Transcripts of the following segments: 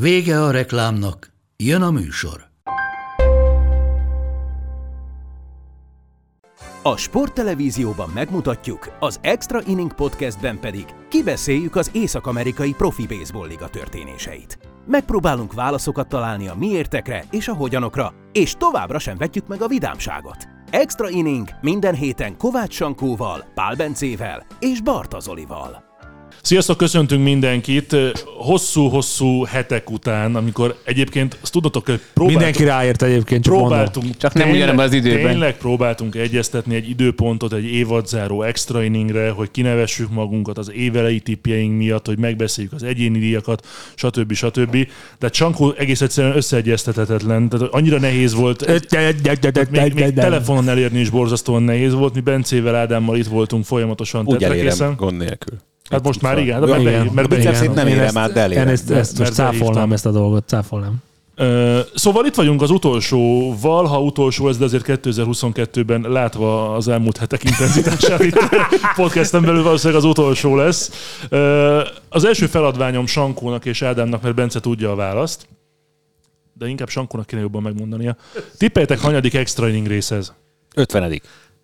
Vége a reklámnak, jön a műsor. A sporttelevízióban megmutatjuk, az Extra Inning Podcastben pedig kibeszéljük az észak-amerikai profi baseball liga történéseit. Megpróbálunk válaszokat találni a miértekre és a hogyanokra, és továbbra sem vetjük meg a vidámságot. Extra Inning minden héten Kovács Sankóval, Pál Bencével és Barta Zolival. Sziasztok, köszöntünk mindenkit. Hosszú-hosszú hetek után, amikor egyébként azt tudnotok, hogy próbáltunk, Mindenki ráért egyébként, csak mondom. próbáltunk, Csak nem ugyanebben az időben. Tényleg próbáltunk egyeztetni egy időpontot egy évadzáró extra inningre, hogy kinevessük magunkat az évelei tippjeink miatt, hogy megbeszéljük az egyéni díjakat, stb. stb. De Csankó egész egyszerűen összeegyeztethetetlen. Tehát annyira nehéz volt. Még, még telefonon elérni is borzasztóan nehéz volt. Mi Bencével, Ádámmal itt voltunk folyamatosan Úgy elérem, gond nélkül. Hát most már igen, de mert, igen. mert behívtam. nem érem át, de elérem. Én ezt, ezt Mert most cáfolnám ezt a dolgot, cáfolnám. Szóval itt vagyunk az utolsóval, ha utolsó ez, de azért 2022-ben látva az elmúlt hetek intenzitását itt podcasten belül valószínűleg az utolsó lesz. Az első feladványom Sankónak és Ádámnak, mert Bence tudja a választ, de inkább Sankónak kéne jobban megmondania. Tippeljetek, hanyadik extra inning rész ez? 50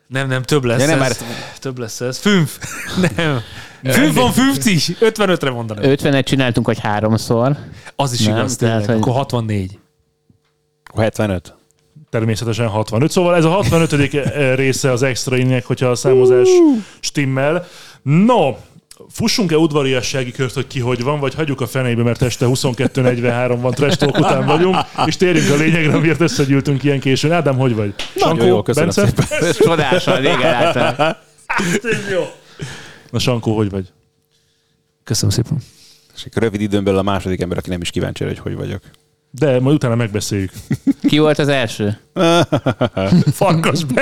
Nem, nem, több lesz Ja, nem, ez. már- Több lesz ez. Fünf. Nem. Fünf van 50. 55-re mondanám. 50-et csináltunk, hogy háromszor. Az is Nem, igaz, tehát, hogy- Akkor 64. 75. Természetesen 65. Szóval ez a 65. része az extra inningnek, hogyha a számozás stimmel. No, fussunk-e udvariassági kört, hogy ki hogy van, vagy hagyjuk a fenébe, mert este 22.43 van, trash talk után vagyunk, és térjünk a lényegre, miért összegyűltünk ilyen későn. Ádám, hogy vagy? Nagyon jó, köszönöm Bence? szépen. Csodásan, régen láttam. Na Sankó, hogy vagy? Köszönöm szépen. És akkor rövid időn belül a második ember, aki nem is kíváncsi, hogy hogy vagyok. De majd utána megbeszéljük. Ki volt az első? Farkas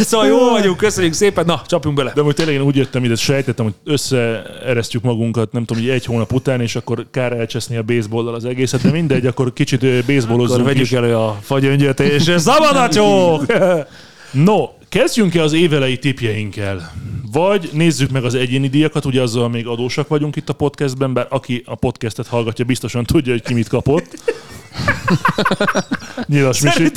Szóval jó vagyunk, köszönjük szépen. Na, csapjunk bele. De most tényleg én úgy jöttem ide, sejtettem, hogy összeeresztjük magunkat, nem tudom, hogy egy hónap után, és akkor kár elcseszni a baseballlal az egészet, de mindegy, akkor kicsit ö, Akkor baseballozzunk vegyük is. elő a fagyöngyöt, és szabad a csók! No, kezdjünk-e az évelei tipjeinkkel? Vagy nézzük meg az egyéni díjakat, ugye azzal még adósak vagyunk itt a podcastben, bár aki a podcastet hallgatja, biztosan tudja, hogy ki mit kapott. Nyilas Misi.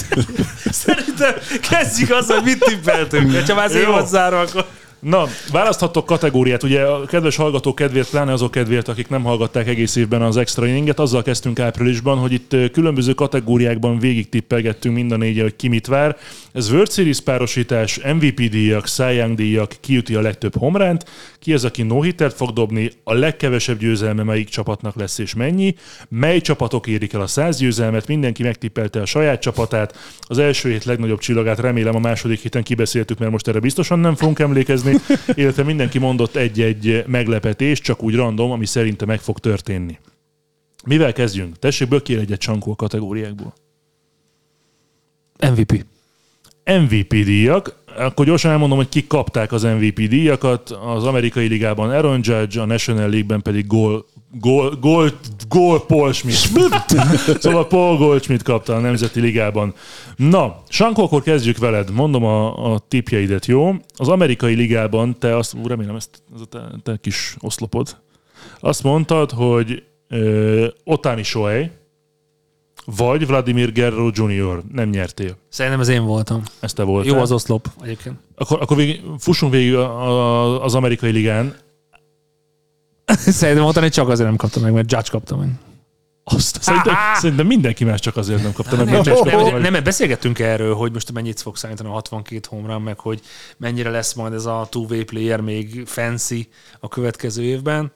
Szerintem kezdjük azzal, hogy mit tippeltünk. Ha már Jó. záró, akkor... Na, választhattok kategóriát. Ugye a kedves hallgatók kedvéért, pláne azok kedvéért, akik nem hallgatták egész évben az extra inninget, azzal kezdtünk áprilisban, hogy itt különböző kategóriákban végig tippelgettünk mind a négyen, hogy ki mit vár. Ez World Series párosítás, MVP díjak, Cy Young díjak, ki üti a legtöbb homránt, ki az, aki no fog dobni, a legkevesebb győzelme melyik csapatnak lesz és mennyi, mely csapatok érik el a száz győzelmet, mindenki megtippelte a saját csapatát, az első hét legnagyobb csillagát, remélem a második héten kibeszéltük, mert most erre biztosan nem fogunk emlékezni, illetve mindenki mondott egy-egy meglepetés, csak úgy random, ami szerinte meg fog történni. Mivel kezdjünk? Tessék, bökél egyet csankó kategóriákból. MVP. MVP díjak. Akkor gyorsan elmondom, hogy kik kapták az MVP díjakat. Az amerikai ligában Aaron Judge, a National League-ben pedig Gol, Gol, Gol, Gol Paul Schmidt. szóval Paul Goldschmidt kapta a Nemzeti Ligában. Na, Sankó, akkor kezdjük veled. Mondom a, a tipjeidet, jó? Az amerikai ligában te azt, ú, remélem ezt, ez a te, te kis oszlopod, azt mondtad, hogy ö, Otani Shohei, vagy Vladimir Guerrero Jr. nem nyertél. Szerintem ez én voltam. Ezt te voltál. Jó az oszlop egyébként. Akkor, akkor végig, fussunk végig az amerikai ligán. Szerintem mondani, csak azért nem kaptam meg, mert Judge kapta meg. Azt, szerintem, szerintem mindenki más csak azért nem kapta meg. Nem, nem, nem, nem, beszélgettünk erről, hogy most mennyit fog számítani a 62 home meg hogy mennyire lesz majd ez a two-way player még fancy a következő évben.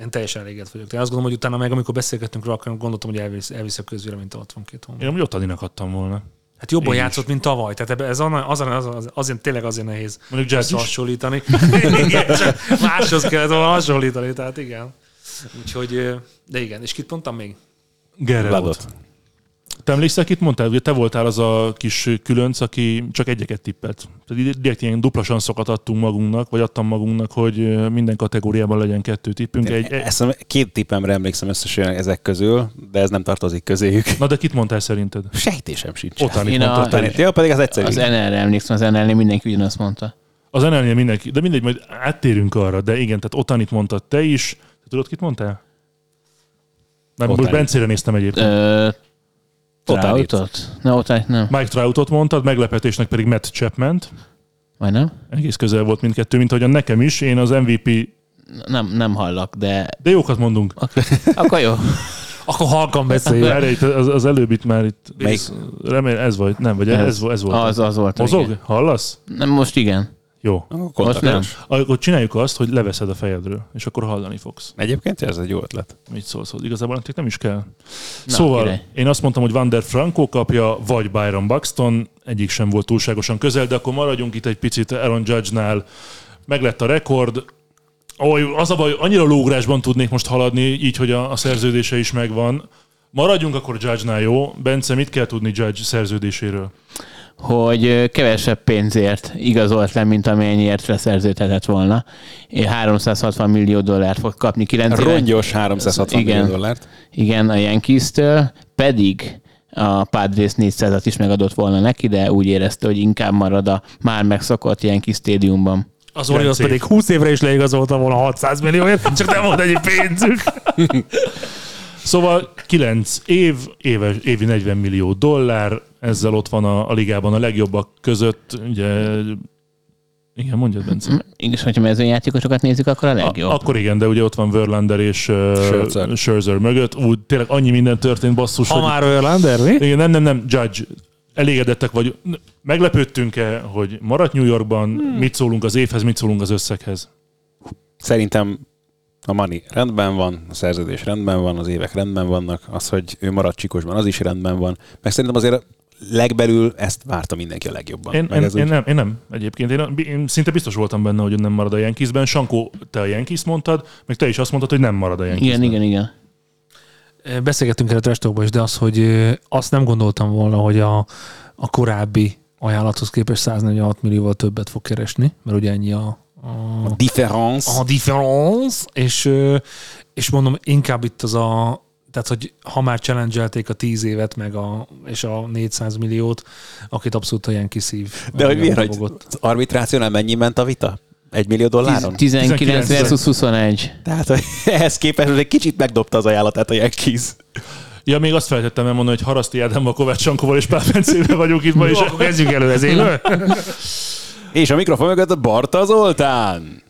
Én teljesen elégedett vagyok. Én azt gondolom, hogy utána meg, amikor beszélgettünk róla, akkor gondoltam, hogy elvisz, elvisz a közvéleményt a 62 home Én amúgy Otaninak adtam volna. Hát jobban Én is. játszott, mint tavaly. Tehát ez az, az, az, az, azért, tényleg azért nehéz Mondjuk is. hasonlítani. igen, csak máshoz kellett volna hasonlítani, tehát igen. Úgyhogy, de igen, és kit mondtam még? Gerrardot. Te emlékszel, kit mondtál? Ugye te voltál az a kis különc, aki csak egyeket tippelt. Tehát direkt ilyen dupla sanszokat adtunk magunknak, vagy adtam magunknak, hogy minden kategóriában legyen kettő tippünk. Egy, egy... Ezt a két tippemre emlékszem összesen ezek közül, de ez nem tartozik közéjük. Na de kit mondtál szerinted? Sejtésem sincs. Ottanit Én a- is. Ja, pedig az egyszerű. Az NL-re emlékszem, az NL-nél mindenki ugyanazt mondta. Az NL-nél mindenki, de mindegy, majd áttérünk arra, de igen, tehát Otanit mondtad te is. Te tudod, kit mondtál? Nem, most. Bencére néztem egyébként. Ö, Troutot? Na, Otanit nem. Mike Troutot mondtad, meglepetésnek pedig Matt chapman Vagy nem? Egész közel volt mindkettő, mint ahogyan nekem is. Én az MVP, Nem, nem hallak, de de jókat mondunk. akkor jó. Akkor halkan beszélj. Erre itt az, az előbb itt már itt, Melyik? remélem ez vagy, nem, vagy ez, ez, ez volt. Az, az volt. Mozog? igen. Hallasz? Nem, most igen. Jó. Most nem. Akkor csináljuk azt, hogy leveszed a fejedről, és akkor hallani fogsz. Egyébként ez egy jó ötlet. Mit szólsz? Igazából nektek nem is kell. Na, szóval király. én azt mondtam, hogy Van der Franco kapja, vagy Byron Buxton, egyik sem volt túlságosan közel, de akkor maradjunk itt egy picit Aaron Judge-nál. Meg lett a rekord. Oly, az a baj, annyira lógrásban tudnék most haladni, így, hogy a, a szerződése is megvan. Maradjunk akkor Judge-nál, jó? Bence, mit kell tudni Judge szerződéséről? Hogy kevesebb pénzért igazolt le, mint amennyiért leszerződhetett volna. Én 360 millió dollárt fog kapni 9 éven. Rongyos 360 Igen. millió dollárt. Igen, a Yankees-től, pedig a Padres 400-at is megadott volna neki, de úgy érezte, hogy inkább marad a már megszokott Yankee stadiumban. Az Orioles pedig 20 évre is leigazolta volna 600 millióért, csak nem volt ennyi pénzük. Szóval 9 év, éves, évi 40 millió dollár, ezzel ott van a, a ligában a legjobbak között. Ugye, igen, mondjad, Bence. És hogyha mezőjátékosokat nézzük, akkor a legjobb. A, akkor igen, de ugye ott van Verlander és uh, Scherzer. Scherzer mögött. Úgy tényleg annyi minden történt, basszus, Ha hogy... már Verlander, mi? Igen, nem, nem, nem, Judge. Elégedettek vagy. Meglepődtünk-e, hogy maradt New Yorkban? Hmm. Mit szólunk az évhez, mit szólunk az összeghez? Szerintem a money rendben van, a szerződés rendben van, az évek rendben vannak, az, hogy ő marad Csikosban, az is rendben van. Meg szerintem azért legbelül ezt várta mindenki a legjobban. Én, én, ez én, úgy- nem, én nem egyébként. Én, én szinte biztos voltam benne, hogy nem marad a Yankeesben. Sankó, te a Yankees mondtad, meg te is azt mondtad, hogy nem marad a Yankeesben. igen, igen, igen. Beszélgettünk erről a testokban is, de az, hogy azt nem gondoltam volna, hogy a, a korábbi ajánlathoz képest 146 millióval többet fog keresni, mert ugye ennyi a, a, Difference. a difference, és, és mondom, inkább itt az a, tehát, hogy ha már challenge a 10 évet, meg a, és a 400 milliót, akit abszolút olyan kiszív. De hogy miért, hogy az arbitrációnál mennyi ment a vita? Egy millió dolláron? 19 19 versus 21. Tehát hogy ehhez képest egy kicsit megdobta az ajánlatát a Yankees. Ja, még azt feltettem elmondani, hogy Haraszti Ádámmal, Kovács Sankóval és Pál Bencével vagyunk itt ma, és akkor kezdjük elő, ez élő. És a mikrofon mögött a Barta Zoltán.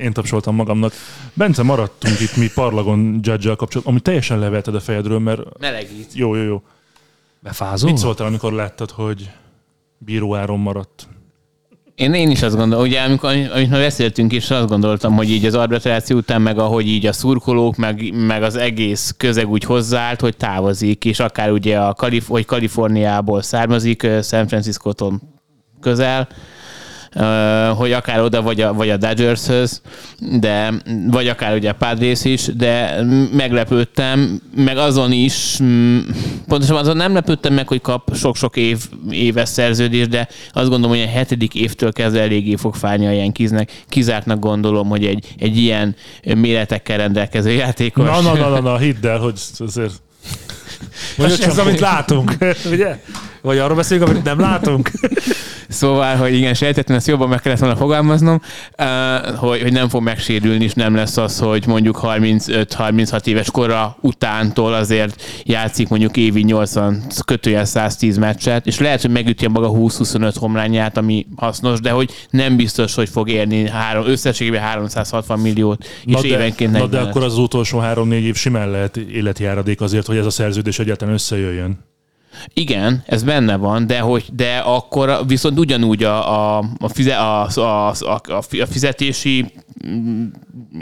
én tapsoltam magamnak. Bence, maradtunk itt mi parlagon judge kapcsolatban, ami teljesen levelted a fejedről, mert Melegít. jó, jó, jó. Befázol? Mit szóltál, amikor láttad, hogy bíróáron maradt? Én, én is azt gondolom, ugye amikor, amit már beszéltünk is, azt gondoltam, hogy így az arbitráció után, meg ahogy így a szurkolók, meg, meg az egész közeg úgy hozzáállt, hogy távozik, és akár ugye a Kalif- hogy Kaliforniából származik, San Francisco-tól közel, hogy akár oda, vagy a, vagy a Dodgershöz, de, vagy akár ugye a Padres is, de meglepődtem, meg azon is, mm, pontosabban azon nem lepődtem meg, hogy kap sok-sok év, éves szerződést, de azt gondolom, hogy a hetedik évtől kezdve eléggé fog fájni a Yankeesnek. Kizártnak gondolom, hogy egy, egy ilyen méretekkel rendelkező játékos. Na, na, na, na, na, hidd el, hogy azért... Ez, ez amit látunk, ugye? Vagy arról beszélünk, amit nem látunk? Szóval, hogy igen, sejtettem, ezt jobban meg kellett volna fogalmaznom, hogy, hogy nem fog megsérülni, és nem lesz az, hogy mondjuk 35-36 éves kora utántól azért játszik mondjuk évi 80 kötőjel 110 meccset, és lehet, hogy megüti a maga 20-25 homlányát, ami hasznos, de hogy nem biztos, hogy fog érni három, összességében 360 milliót, és Na de, évenként na 40 de akkor az utolsó három-négy év simán lehet életjáradék azért, hogy ez a szerződés egyáltalán összejöjjön. Igen, ez benne van, de, hogy, de akkor viszont ugyanúgy a, a, a, fize, a, a, a, a fizetési mm,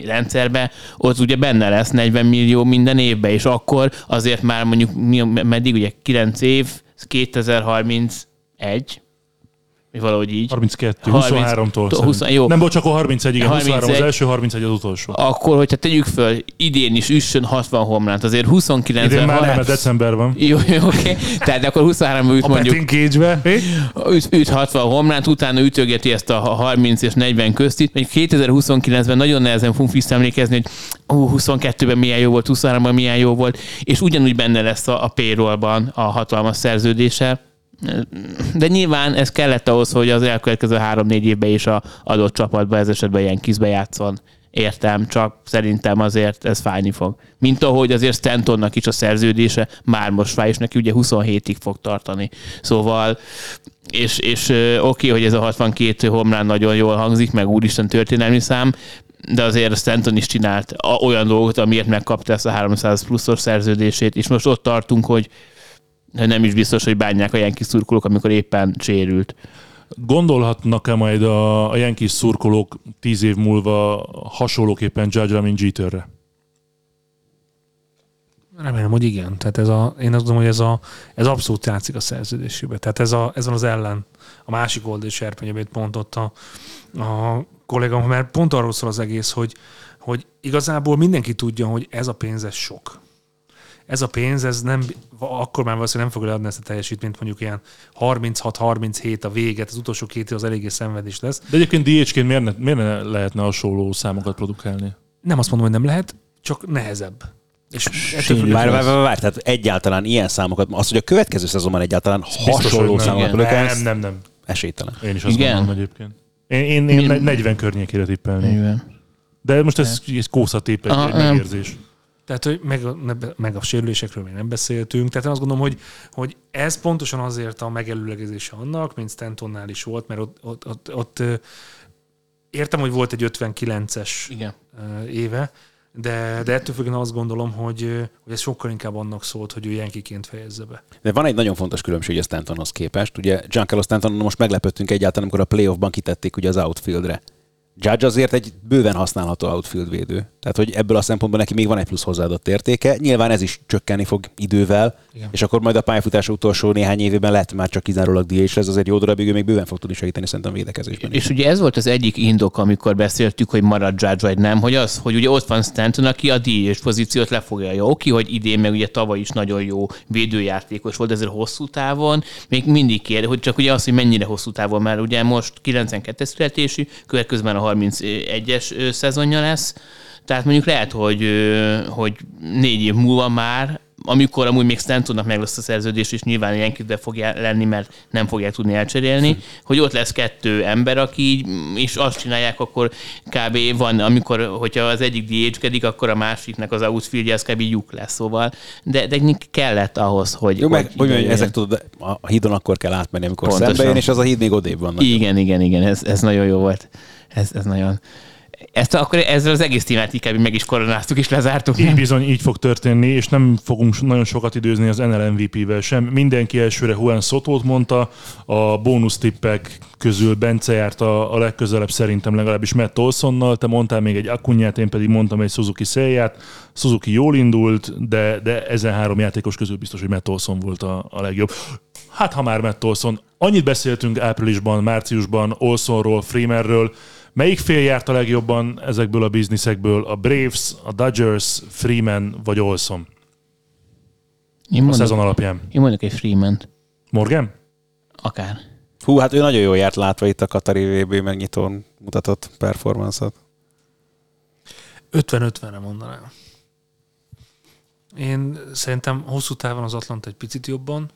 rendszerbe, ott ugye benne lesz 40 millió minden évben, és akkor azért már mondjuk meddig ugye 9 év, 2031, vagy valahogy így. 32, 30 23-tól. 20 20, jó. Nem, bocs, akkor 31, igen, 23 az 31. első, 31 az utolsó. Akkor, hogyha tegyük föl, idén is üssön 60 homlánt, azért 29 Idén már nem, mert december van. Jó, jó, oké. Tehát akkor 23 üt A mondjuk betting cage-be. üt, üt 60 homlánt, utána ütögeti ezt a 30 és 40 köztit. Mondjuk 2029-ben nagyon nehezen fogunk visszaemlékezni, hogy ó, 22-ben milyen jó volt, 23-ban milyen jó volt, és ugyanúgy benne lesz a, a payrollban a hatalmas szerződése. De nyilván ez kellett ahhoz, hogy az elkövetkező három-négy évben is a adott csapatban ez esetben ilyen kizbe játszon. Értem, csak szerintem azért ez fájni fog. Mint ahogy azért Stantonnak is a szerződése már most fáj, és neki ugye 27-ig fog tartani. Szóval, és, és oké, hogy ez a 62 homlán nagyon jól hangzik, meg úristen történelmi szám, de azért Stanton is csinált olyan dolgot, amiért megkapta ezt a 300 pluszos szerződését, és most ott tartunk, hogy nem is biztos, hogy bánják a Yankees szurkolók, amikor éppen sérült. Gondolhatnak-e majd a, a Yankees szurkolók tíz év múlva hasonlóképpen Judge-ra, mint Jeterre? Remélem, hogy igen. Tehát ez a, én azt gondolom, hogy ez, a, ez abszolút játszik a szerződésébe. Tehát ez, a, ez van az ellen, a másik oldali serpeny, amit pont ott a, a kollégám, mert pont arról szól az egész, hogy, hogy igazából mindenki tudja, hogy ez a pénz, ez sok. Ez a pénz, ez nem, akkor már valószínűleg nem fogja adni ezt a teljesítményt, mondjuk ilyen 36-37 a véget, az utolsó két év az eléggé szenvedés lesz. De egyébként DH-ként miért ne, miért ne lehetne hasonló számokat produkálni? Nem azt mondom, hogy nem lehet, csak nehezebb. És Várj, várj, várj, tehát egyáltalán ilyen számokat, az, hogy a következő szezonban egyáltalán hasonló hogy nem. számokat Igen. produkálsz, Nem, nem, nem. esélytelen. Én is azt Igen? gondolom egyébként. Én, én, én Mi- 40 környékére tippelnék. Igen. De most ez egy kószatép, egy, megérzés. Tehát, hogy meg, meg a sérülésekről még nem beszéltünk. Tehát én azt gondolom, hogy, hogy ez pontosan azért a megelőlegezése annak, mint Stantonnál is volt, mert ott, ott, ott, ott értem, hogy volt egy 59-es Igen. éve, de, de ettől függően azt gondolom, hogy, hogy ez sokkal inkább annak szólt, hogy ő Yankeeként fejezze be. De van egy nagyon fontos különbség a Stantonhoz képest. Ugye Giancarlo Stantonon most meglepődtünk egyáltalán, amikor a playoffban kitették ugye az outfieldre. Judge azért egy bőven használható outfield védő. Tehát, hogy ebből a szempontból neki még van egy plusz hozzáadott értéke. Nyilván ez is csökkenni fog idővel, Igen. És akkor majd a pályafutása utolsó néhány évében lehet már csak kizárólag DH lesz, azért jó darabig ő még bőven fog tudni segíteni szerintem védekezésben. is. És ugye ez volt az egyik indok, amikor beszéltük, hogy marad Judge vagy nem, hogy az, hogy ugye ott van Stanton, aki a DH pozíciót lefoglalja. Oké, hogy idén meg ugye tavaly is nagyon jó védőjátékos volt, ezért hosszú távon még mindig kér, hogy csak ugye az, hogy mennyire hosszú távon, mert ugye most 92-es születésű, következőben a 31-es ö, szezonja lesz, tehát mondjuk lehet, hogy, hogy négy év múlva már, amikor amúgy még Stantonnak meg lesz a szerződés, és nyilván ilyen de fog lenni, mert nem fogják tudni elcserélni, hogy ott lesz kettő ember, aki így, és azt csinálják, akkor kb. van, amikor, hogyha az egyik DH-kedik, akkor a másiknak az outfieldje, az kb. lyuk lesz, szóval. De, de kellett ahhoz, hogy... Jó, meg, hogy hogy ezek tudod, a hídon akkor kell átmenni, amikor szembe jön, és az a híd még odébb van. Igen, igen, igen, ez, ez nagyon jó volt. Ez, ez nagyon... Ezt akkor ezzel az egész témát inkább meg is koronáztuk és lezártuk. Így bizony így fog történni, és nem fogunk nagyon sokat időzni az NL MVP-vel sem. Mindenki elsőre Juan Sotót mondta, a bónusztippek közül Bence járt a, a legközelebb szerintem legalábbis Matt Olsonnal, te mondtál még egy Akunyát, én pedig mondtam egy Suzuki Szelját. Suzuki jól indult, de, de ezen három játékos közül biztos, hogy Matt Olson volt a, a legjobb. Hát ha már Matt Olson. Annyit beszéltünk áprilisban, márciusban Olsonról, Freemanről, Melyik fél járt a legjobban ezekből a bizniszekből? A Braves, a Dodgers, Freeman vagy Olson Én a mondok, szezon alapján? én mondok egy Freeman Morgan? akár. Hú, hát ő nagyon jól járt látva itt a Katari VB megnyitón mutatott performance-ot. 50-50-re mondanám. Én szerintem hosszú távon az Atlanta egy picit jobban,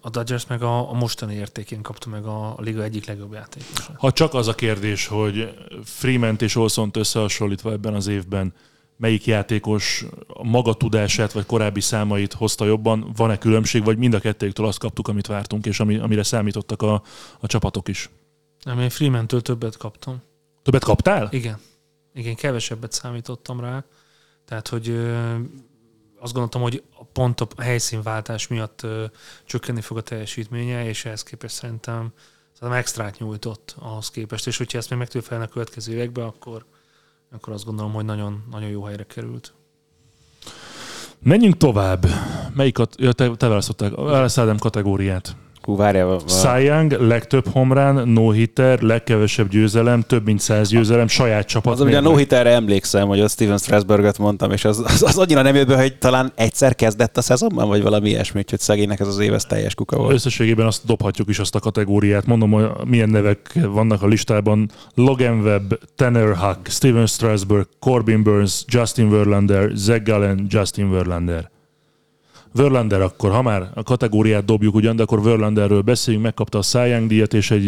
a Dodgers meg a, a mostani értékén kapta meg a, a liga egyik legjobb játékosát. Ha csak az a kérdés, hogy freeman és Olsont összehasonlítva ebben az évben melyik játékos a maga tudását vagy korábbi számait hozta jobban, van-e különbség, vagy mind a kettőjüktől azt kaptuk, amit vártunk, és ami, amire számítottak a, a csapatok is? Nem, én Freeman-től többet kaptam. Többet kaptál? Igen. Igen, kevesebbet számítottam rá. Tehát, hogy azt gondoltam, hogy a pont a helyszínváltás miatt ö, csökkenni fog a teljesítménye, és ehhez képest szerintem, tehát extrát nyújtott ahhoz képest, és hogyha ezt még meg tudja felelni a következő években, akkor, akkor azt gondolom, hogy nagyon, nagyon jó helyre került. Menjünk tovább. Melyik ja, te, te választottál, választál kategóriát. Hú, várjál. Young, legtöbb homrán, no hitter, legkevesebb győzelem, több mint száz győzelem, saját csapat. Az, ugye a no hiterre emlékszem, hogy a Steven Strasberget mondtam, és az, az, az annyira nem jött be, hogy talán egyszer kezdett a szezonban, vagy valami ilyesmi, úgyhogy szegénynek ez az éves teljes kuka volt. Összességében azt dobhatjuk is azt a kategóriát. Mondom, hogy milyen nevek vannak a listában. Logan Webb, Tanner Huck, Steven Strasberg, Corbin Burns, Justin Verlander, Zach Gallen, Justin Verlander. Verlander akkor, ha már a kategóriát dobjuk ugyan, de akkor Verlanderről beszéljünk, megkapta a Young díjat és egy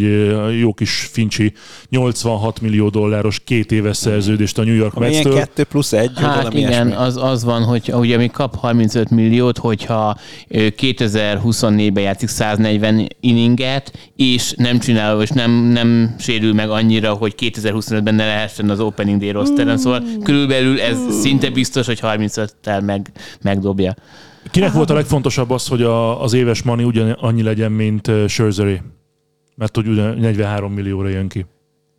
jó kis fincsi 86 millió dolláros két éves szerződést a New York Mets-től. kettő plusz egy, Hát igen, az, az van, hogy ugye mi kap 35 milliót, hogyha ö, 2024-ben játszik 140 inninget, és nem csinál, és nem, nem sérül meg annyira, hogy 2025-ben ne lehessen az opening day rosteren, szóval körülbelül ez szinte biztos, hogy 35-tel meg, megdobja. Kinek volt a legfontosabb az, hogy a, az éves money ugyan annyi legyen, mint Scherzeré? Mert hogy ugye 43 millióra jön ki.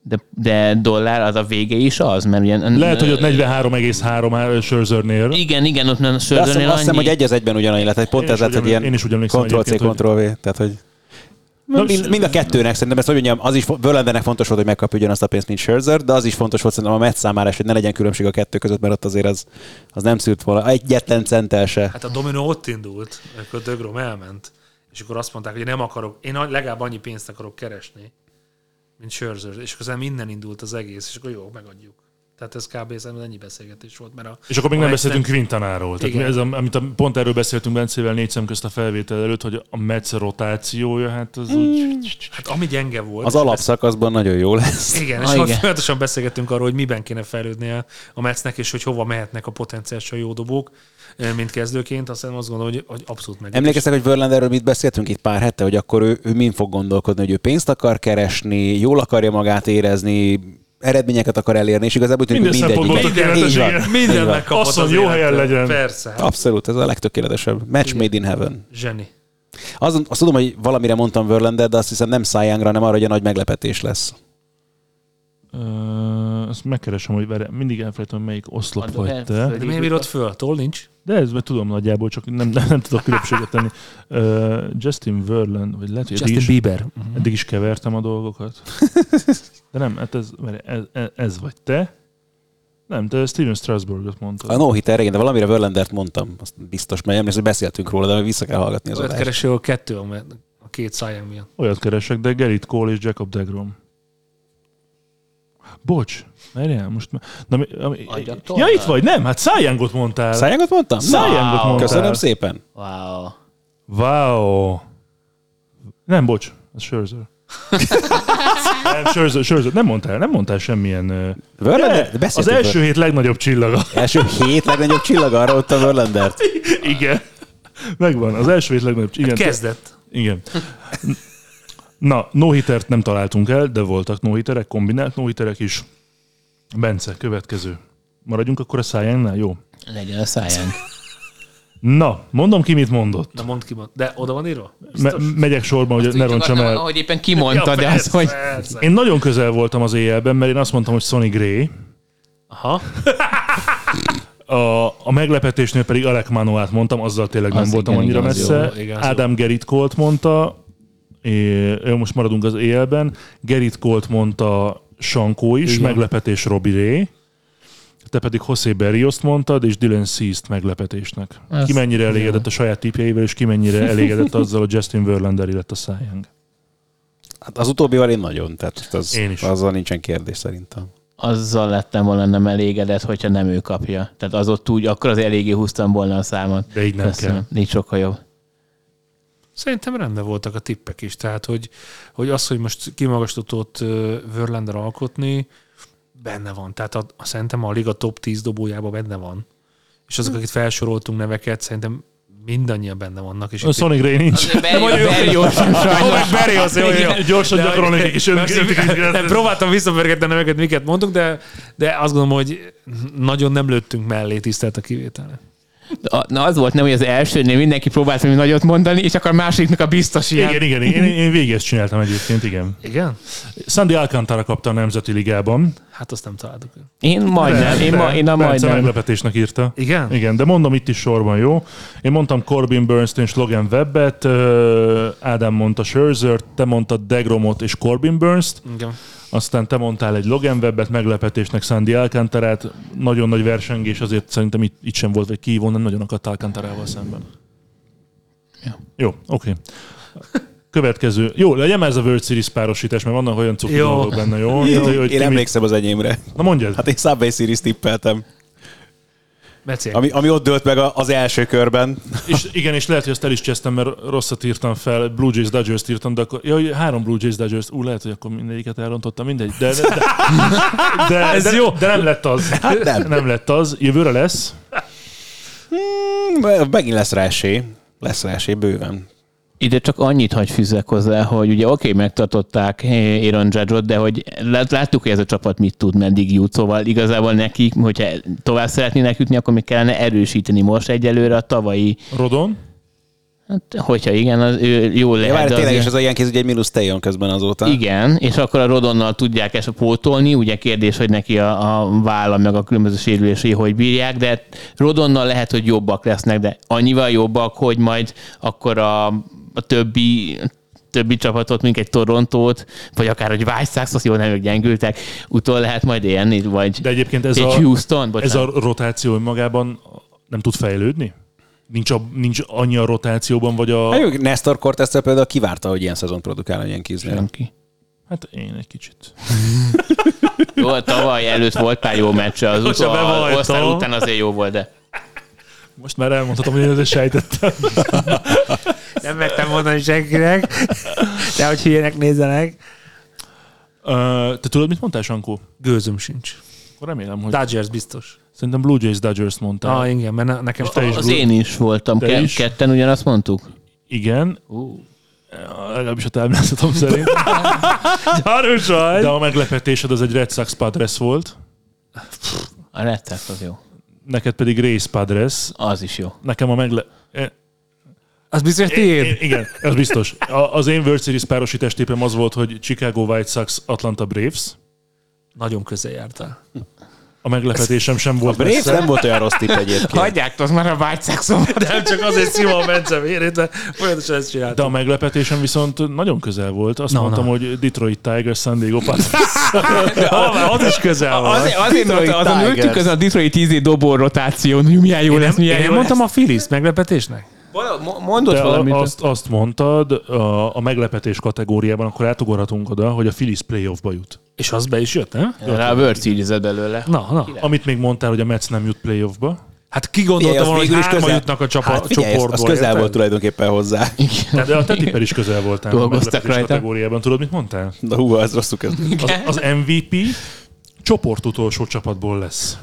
De, de dollár az a vége is az, mert ugye... Lehet, hogy ott 43,3 Scherzernél. Igen, igen, ott nem De azt hiszem, azt hiszem, hogy egy az egyben ugyanannyi lett, egy pont Én ez lett, hogy ilyen Ctrl-C, Ctrl-V, tehát hogy mind, mind, a kettőnek szerintem ezt hogy mondjam, az is Verlandernek fontos volt, hogy megkapja ugyanazt a pénzt, mint Scherzer, de az is fontos volt szerintem a Mets számára, is, hogy ne legyen különbség a kettő között, mert ott azért az, az nem szült volna egyetlen centel se. Hát a dominó ott indult, amikor Dögrom elment, és akkor azt mondták, hogy nem akarok, én legalább annyi pénzt akarok keresni, mint Scherzer, és közben minden indult az egész, és akkor jó, megadjuk. Tehát ez kb. ez ennyi beszélgetés volt, mert a, És akkor még a nem beszéltünk Quintanáról. Tehát ez, a- amit a, pont erről beszéltünk Bencével négy szem közt a felvétel előtt, hogy a Metsz rotációja, hát az úgy... Hát ami gyenge volt. Az alapszakaszban nagyon jó lesz. Igen, Ah, és igen. folyamatosan beszélgettünk arról, hogy miben kéne fejlődnie a Metsznek, és hogy hova mehetnek a potenciálisan jó dobók, eh, mint kezdőként. Aztán azt gondolom, hogy, hogy abszolút meg. Emlékeztek, hogy Verlanderről mit beszéltünk itt pár hete, hogy akkor ő, ő mind fog gondolkodni, hogy ő pénzt akar keresni, jól akarja magát érezni, eredményeket akar elérni, és igazából úgy tűnik, hogy Minden mindegyik. szempontból megy. tökéletes, Így van. igen. Minden megkapott Asszony, jó helyen legyen. Persze. Abszolút, ez a legtökéletesebb. Match made in heaven. Zseni. Azon, azt tudom, hogy valamire mondtam Verlander, de azt hiszem nem Cy Youngra, hanem arra, hogy a nagy meglepetés lesz. Uh, azt megkeresem, hogy várj, mindig elfelejtem, hogy melyik oszlop Adok vagy te. De miért írod föl? Toll nincs? De ez mert tudom nagyjából, csak nem, nem, nem tudok különbséget tenni. Uh, Justin Verland, vagy lehet, hogy eddig is, Bieber. eddig is kevertem a dolgokat. De nem, hát ez, ez, ez, ez vagy te. Nem, te Steven Strasburgot mondtad. A no hitter, igen, de valamire Verlandert mondtam, azt biztos, mert emlékszem, hogy beszéltünk róla, de vissza kell hallgatni az Olyat kereső a kettő, a a két száján miatt. Olyat keresek, de Gerrit Cole és Jacob DeGrom. Bocs, merjál, most... már- Na, mi, ami, Adjak ja, itt vagy, nem, hát Szájángot mondtál. Youngot mondtam? Szájángot Wow. mondtál. Köszönöm szépen. Wow. Wow. Nem, bocs, ez Scherzer. nem, Scherzer, Scherzer, nem mondtál, nem mondtál semmilyen... Verlander, De, az első hét legnagyobb csillaga. Első hét legnagyobb csillag arra ott a Verlandert. Igen. Megvan, az első hét legnagyobb csillaga. Igen, Kezdett. Igen. Na, no nem találtunk el, de voltak no kombinált no is. Bence, következő. Maradjunk akkor a szájánynál, jó? Legyen a száján. Na, mondom ki, mit mondott. Na mondd ki, mond. de oda van írva? Me- megyek sorban, hogy ne roncsam el. Ahogy éppen kimondtad, de az, persze, hogy... persze. Én nagyon közel voltam az éjjelben, mert én azt mondtam, hogy Sonny Gray, Aha. a, a meglepetésnél pedig Alec Manoát mondtam, azzal tényleg nem Az voltam igen, annyira igen, az messze. jó, igen, az Ádám Gerrit Colt mondta, é, most maradunk az éjjelben. Gerrit Colt mondta Sankó is, Igen. meglepetés Robbie Ray. Te pedig José Berrioszt mondtad, és Dylan Cease-t meglepetésnek. Ez- ki mennyire elégedett a saját típjeivel, és ki mennyire elégedett azzal, hogy Justin Verlander lett a Cy Young. Hát az utóbbival én nagyon, tehát az, Én is. azzal nincsen kérdés szerintem. Azzal lettem volna nem elégedett, hogyha nem ő kapja. Tehát az ott úgy, akkor az eléggé húztam volna a számot. De így nem Köszönöm. kell. Így sokkal jobb. Szerintem rendben voltak a tippek is, tehát hogy, hogy az, hogy most kimagaslatot ö, Verlander alkotni, benne van. Tehát a, a, szerintem a liga top 10 dobójában benne van. És azok, akik felsoroltunk neveket, szerintem mindannyian benne vannak. És A Sonny Gray nincs. Sajnos. Berrios, jó, jó. Gyorsan gyakorolnék egy kis. Próbáltam visszapörgetni a neveket, miket mondtunk, de, de azt gondolom, hogy nagyon nem lőttünk mellé tisztelt a kivételnek. A- Na az volt nem, hogy az elsőnél mindenki próbált valami nagyot mondani, és akkor a másodiknak a biztos ilyen. Igen, igen, én, én végig ezt csináltam egyébként, igen. Igen? Sandy Alcantara kapta a Nemzeti Ligában. Hát azt nem találtuk. Én majdnem, én, ma, én a majdnem. meglepetésnek írta. Igen? Igen, de mondom itt is sorban, jó? Én mondtam Corbin Burns-t és Logan Webbet, Ádám mondta Scherzer, te mondtad Degromot és Corbin Burns-t, Igen. Aztán te mondtál egy Logan Webbet, meglepetésnek Sandy Alcantarát, nagyon nagy versengés, azért szerintem itt, itt sem volt, vagy kívon, nem nagyon akadt Alcantarával szemben. Ja. Jó, oké. Következő. Jó, legyen ez a World Series párosítás, mert vannak olyan cuki Jó. dolgok benne, jó? Jó, Tehát, hogy én emlékszem az enyémre. Na mondjad. Hát én Subway Series tippeltem. Becél. Ami, ami ott dőlt meg az első körben. És igen, és lehet, hogy ezt el is csesztem, mert rosszat írtam fel, Blue Jays Dodgers írtam, de akkor, ja, három Blue Jays Dodgers, ú, lehet, hogy akkor mindegyiket elrontottam, mindegy. De, de, de, de, Ez de, jó. de nem lett az. Hát nem. nem lett az. Jövőre lesz. Hmm, Megint lesz rá esély. Lesz rá esély bőven. Ide csak annyit hagy fűzzek hozzá, hogy ugye oké, megtartották Aaron judge de hogy lát- láttuk, hogy ez a csapat mit tud, meddig jut, szóval igazából nekik, hogyha tovább szeretnének jutni, akkor még kellene erősíteni most egyelőre a tavalyi, Rodon. hát, hogyha igen, az ő jó Ja, lehet. de tényleg azért- is az a ilyen kéz, hogy egy mínusz tejon közben azóta. Igen, és akkor a Rodonnal tudják ezt pótolni, ugye kérdés, hogy neki a, a válla meg a különböző sérülései hogy bírják, de Rodonnal lehet, hogy jobbak lesznek, de annyival jobbak, hogy majd akkor a, a többi többi csapatot, mint egy Torontót, vagy akár egy White Sox, azt jó, nem ők gyengültek, utol lehet majd élni, vagy De egyébként ez egy a, Houston, ez bocsánat. a rotáció önmagában nem tud fejlődni? Nincs, a, nincs annyi a rotációban, vagy a... Hát jó, Nestor Cortez például kivárta, hogy ilyen szezon produkál a ilyen kéznél. Senki. Hát én egy kicsit. Jó, tavaly előtt volt pár jó meccse, az utol, aztán után azért jó volt, de Most már elmondhatom, hogy én ezt sejtettem. Nem mertem mondani senkinek, de hogy hülyenek nézzenek. Ö, te tudod, mit mondtál, Sankó? Gőzöm sincs. Akkor remélem, hogy... Dodgers biztos. Szerintem Blue Jays Dodgers mondtál. Ah, igen, mert ne- nekem te is az Blue- én is voltam, Te Ke- is? ketten ugyanazt mondtuk. Igen, Uh. legalábbis a táblázatom szerint. Gyanús vagy. De a meglepetésed az egy Red Sox Padres volt, A Red Sox az jó. neked pedig Race Padres. Az is jó. Nekem a megle... Az biztos, tiéd. Igen, ez biztos. A, az én World Series párosítás tippem az volt, hogy Chicago White Sox, Atlanta Braves. Nagyon közel jártál. A meglepetésem sem A volt Braves messze. nem volt olyan rossz tipp egyébként. Hagyják, az már a White Sox De nem csak azért szívom a Bence vérét, de folyamatosan ezt De csináltam. a meglepetésem viszont nagyon közel volt. Azt Na, mondtam, na. hogy Detroit Tigers, San Diego Padres. Az is közel volt. Azért, azért Detroit mondta, azon Tigers. ültük az a Detroit 10 dobó rotáción, hogy milyen jó lesz, milyen Én jó mondtam lesz. a Phillies meglepetésnek? Mondott De valamit. a, azt, azt mondtad a, a meglepetés kategóriában, akkor átugorhatunk oda, hogy a Phillies playoffba jut. És az be is jött, nem? Rá a World series belőle. Na, na. Amit még mondtál, hogy a Mets nem jut playoffba. Hát ki gondolta volna, hogy hárma közel- jutnak a csapa, hát figyelj, csoportból. az közel érted? volt tulajdonképpen hozzá. De a te tipper is közel voltál a Dolgoztak meglepetés rajta. kategóriában. Tudod, mit mondtál? Na hú, az rosszul kezdődött. Az, az MVP csoport utolsó csapatból lesz.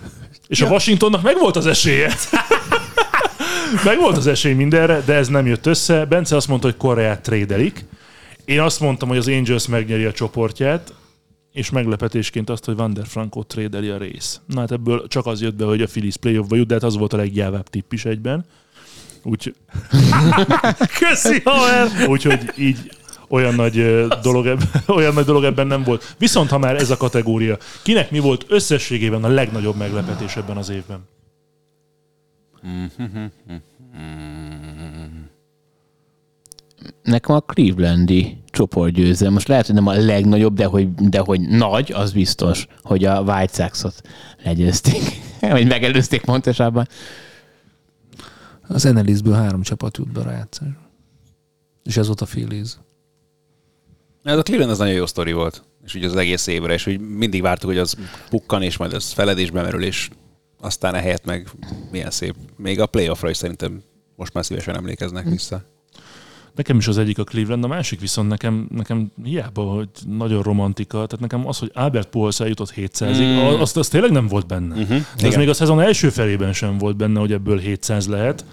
És a Washingtonnak meg volt az esélye. meg volt az esély mindenre, de ez nem jött össze. Bence azt mondta, hogy Koreát trédelik. Én azt mondtam, hogy az Angels megnyeri a csoportját, és meglepetésként azt, hogy Van der Franco trédeli a rész. Na hát ebből csak az jött be, hogy a Phillies playoffba jut, de hát az volt a leggyávább tipp is egyben. Úgy... Köszi, haver! Úgyhogy így olyan nagy, dolog ebben, olyan nagy dolog ebben nem volt. Viszont ha már ez a kategória, kinek mi volt összességében a legnagyobb meglepetés ebben az évben? Nekem a Clevelandi csoportgyőzelem. Most lehet, hogy nem a legnagyobb, de hogy, de hogy nagy, az biztos, hogy a White Sox-ot legyőzték. Vagy megelőzték pontosabban. Az NL-ből három csapat jut be a rájátszásba. És ez volt a Phillies. Ez a Cleveland az nagyon jó sztori volt. És ugye az egész évre, és úgy mindig vártuk, hogy az pukkan, és majd az feledésbe merül, és aztán ehelyett meg milyen szép. Még a playoffra is szerintem most már szívesen emlékeznek vissza. Nekem is az egyik a Cleveland, a másik viszont nekem, nekem hiába, hogy nagyon romantika, tehát nekem az, hogy Albert Pujols eljutott 700-ig, mm. azt, azt tényleg nem volt benne. Uh-huh. De ez még a szezon első felében sem volt benne, hogy ebből 700 lehet.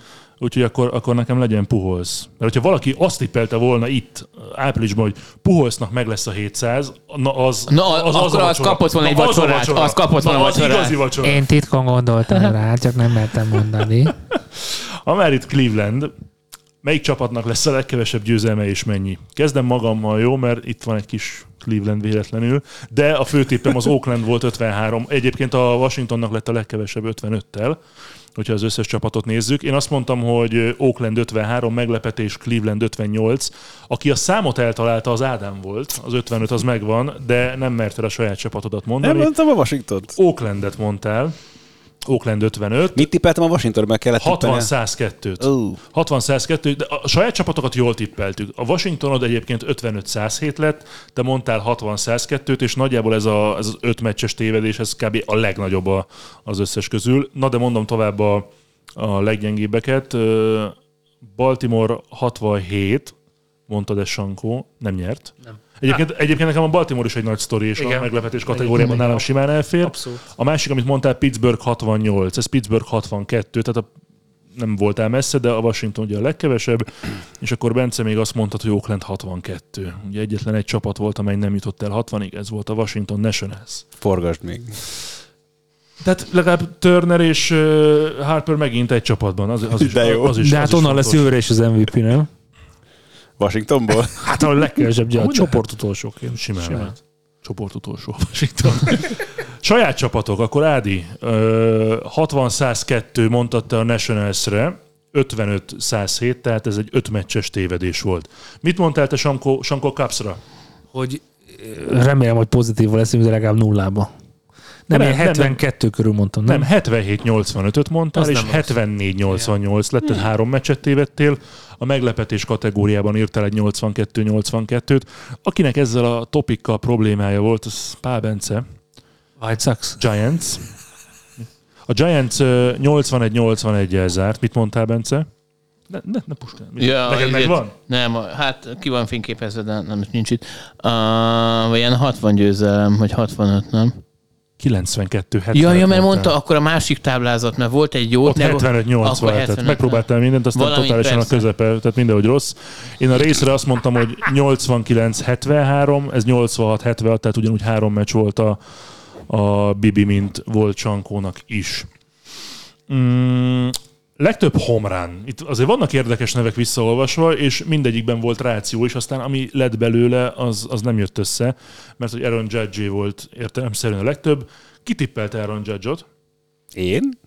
Úgyhogy akkor, akkor nekem legyen Puholsz. Mert hogyha valaki azt tippelte volna itt áprilisban, hogy Puholsznak meg lesz a 700, na az Na, az- akkor a az vacsora. kapott volna egy Na, az vacsorát, vacsora. az kapott volna Na, az vacsorát. igazi vacsora. Én titkon gondoltam rá, csak nem mertem mondani. Ha már itt Cleveland, melyik csapatnak lesz a legkevesebb győzelme és mennyi? Kezdem magammal, jó, mert itt van egy kis Cleveland véletlenül, de a főtippem az Oakland volt 53. Egyébként a Washingtonnak lett a legkevesebb 55-tel, hogyha az összes csapatot nézzük. Én azt mondtam, hogy Oakland 53, meglepetés Cleveland 58. Aki a számot eltalálta, az Ádám volt, az 55 az megvan, de nem merted a saját csapatodat Nem mondani. mondtam a Washington. Oaklandet mondtál, Oakland 55. Mit tippeltem a Washington, meg kellett tippelni? 60-102-t. Ó. 60-102, de a saját csapatokat jól tippeltük. A Washingtonod egyébként 55-107 lett, te mondtál 60-102-t, és nagyjából ez, a, ez az öt meccses tévedés, ez kb. a legnagyobb a, az összes közül. Na de mondom tovább a, a leggyengébbeket. Baltimore 67, mondta de Sankó, nem nyert. Nem. Egyébként, egyébként nekem a Baltimore is egy nagy sztori, és Igen. a meglepetés kategóriában nálam simán elfér. Abszolút. A másik, amit mondtál, Pittsburgh 68, ez Pittsburgh 62, tehát a, nem voltál messze, de a Washington ugye a legkevesebb, és akkor Bence még azt mondta, hogy Oakland 62. Ugye egyetlen egy csapat volt, amely nem jutott el 60-ig, ez volt a Washington Nationals. Forgasd még. Tehát legalább Turner és Harper megint egy csapatban, az, az is, De jó. Az is, De az hát is onnan lesz fontos. jövőre is az MVP, nem? Washingtonból? Hát a legkevesebb, a csoport utolsóként. Simán, Simán. lehet. Csoport utolsó Washington. Saját csapatok, akkor Ádi, ö, 60-102 mondtad te a Nationals-re, 55-107, tehát ez egy öt meccses tévedés volt. Mit mondtál te Sanko, Sanko Capsra? Hogy remélem, hogy pozitív leszünk, de legalább nullába. Nem, Nem, én nem, 72 körül mondtam, nem? Nem, 77-85-öt mondtál, Az és nem rossz. 74-88 lett, tehát három meccset tévedtél. A meglepetés kategóriában írtál egy 82-82-t. Akinek ezzel a topikkal problémája volt, az Pál Bence. White Sox. Giants. A Giants ö, 81-81-el zárt. Mit mondtál, Bence? Ne, ne, ne puskál. Ja, Neked ezért- megvan? Nem, hát ki van fényképezve, de nem, nincs itt. Uh, ilyen 60 győzelem, vagy 65, nem? 92 70 Ja, ja, mert mondta akkor a másik táblázat, mert volt egy jó... Ott 75 80 Akkor tehát 75. megpróbáltál mindent, aztán Valamit totálisan persze. a közepe, tehát mindenhogy rossz. Én a részre azt mondtam, hogy 89-73, ez 86-76, tehát ugyanúgy három meccs volt a, a Bibi, mint volt Csankónak is. Mm, legtöbb homrán. Itt azért vannak érdekes nevek visszaolvasva, és mindegyikben volt ráció, és aztán ami lett belőle, az, az nem jött össze, mert hogy Aaron Judge volt értelemszerűen a legtöbb. Ki tippelte Aaron Judge-ot? Én?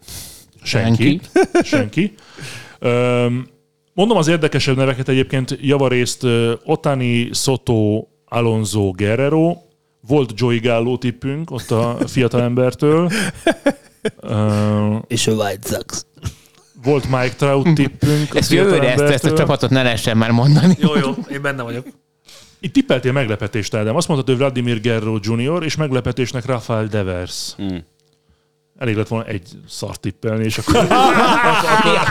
Senki. Senki. Öm, mondom az érdekesebb neveket egyébként javarészt Otani, Soto, Alonso, Guerrero, volt Joey Gallo tippünk ott a fiatalembertől. Öm, És a White Sox. Volt Mike Trout tippünk Ezt jövőre ezt, ezt a csapatot ne lehessen már mondani. Jó, jó, én benne vagyok. Itt tippeltél meglepetést, Ádám. Azt mondtad, hogy Vladimir Guerrero Jr. és meglepetésnek Rafael Devers. Hmm. Elég lett volna egy szart tippelni, és akkor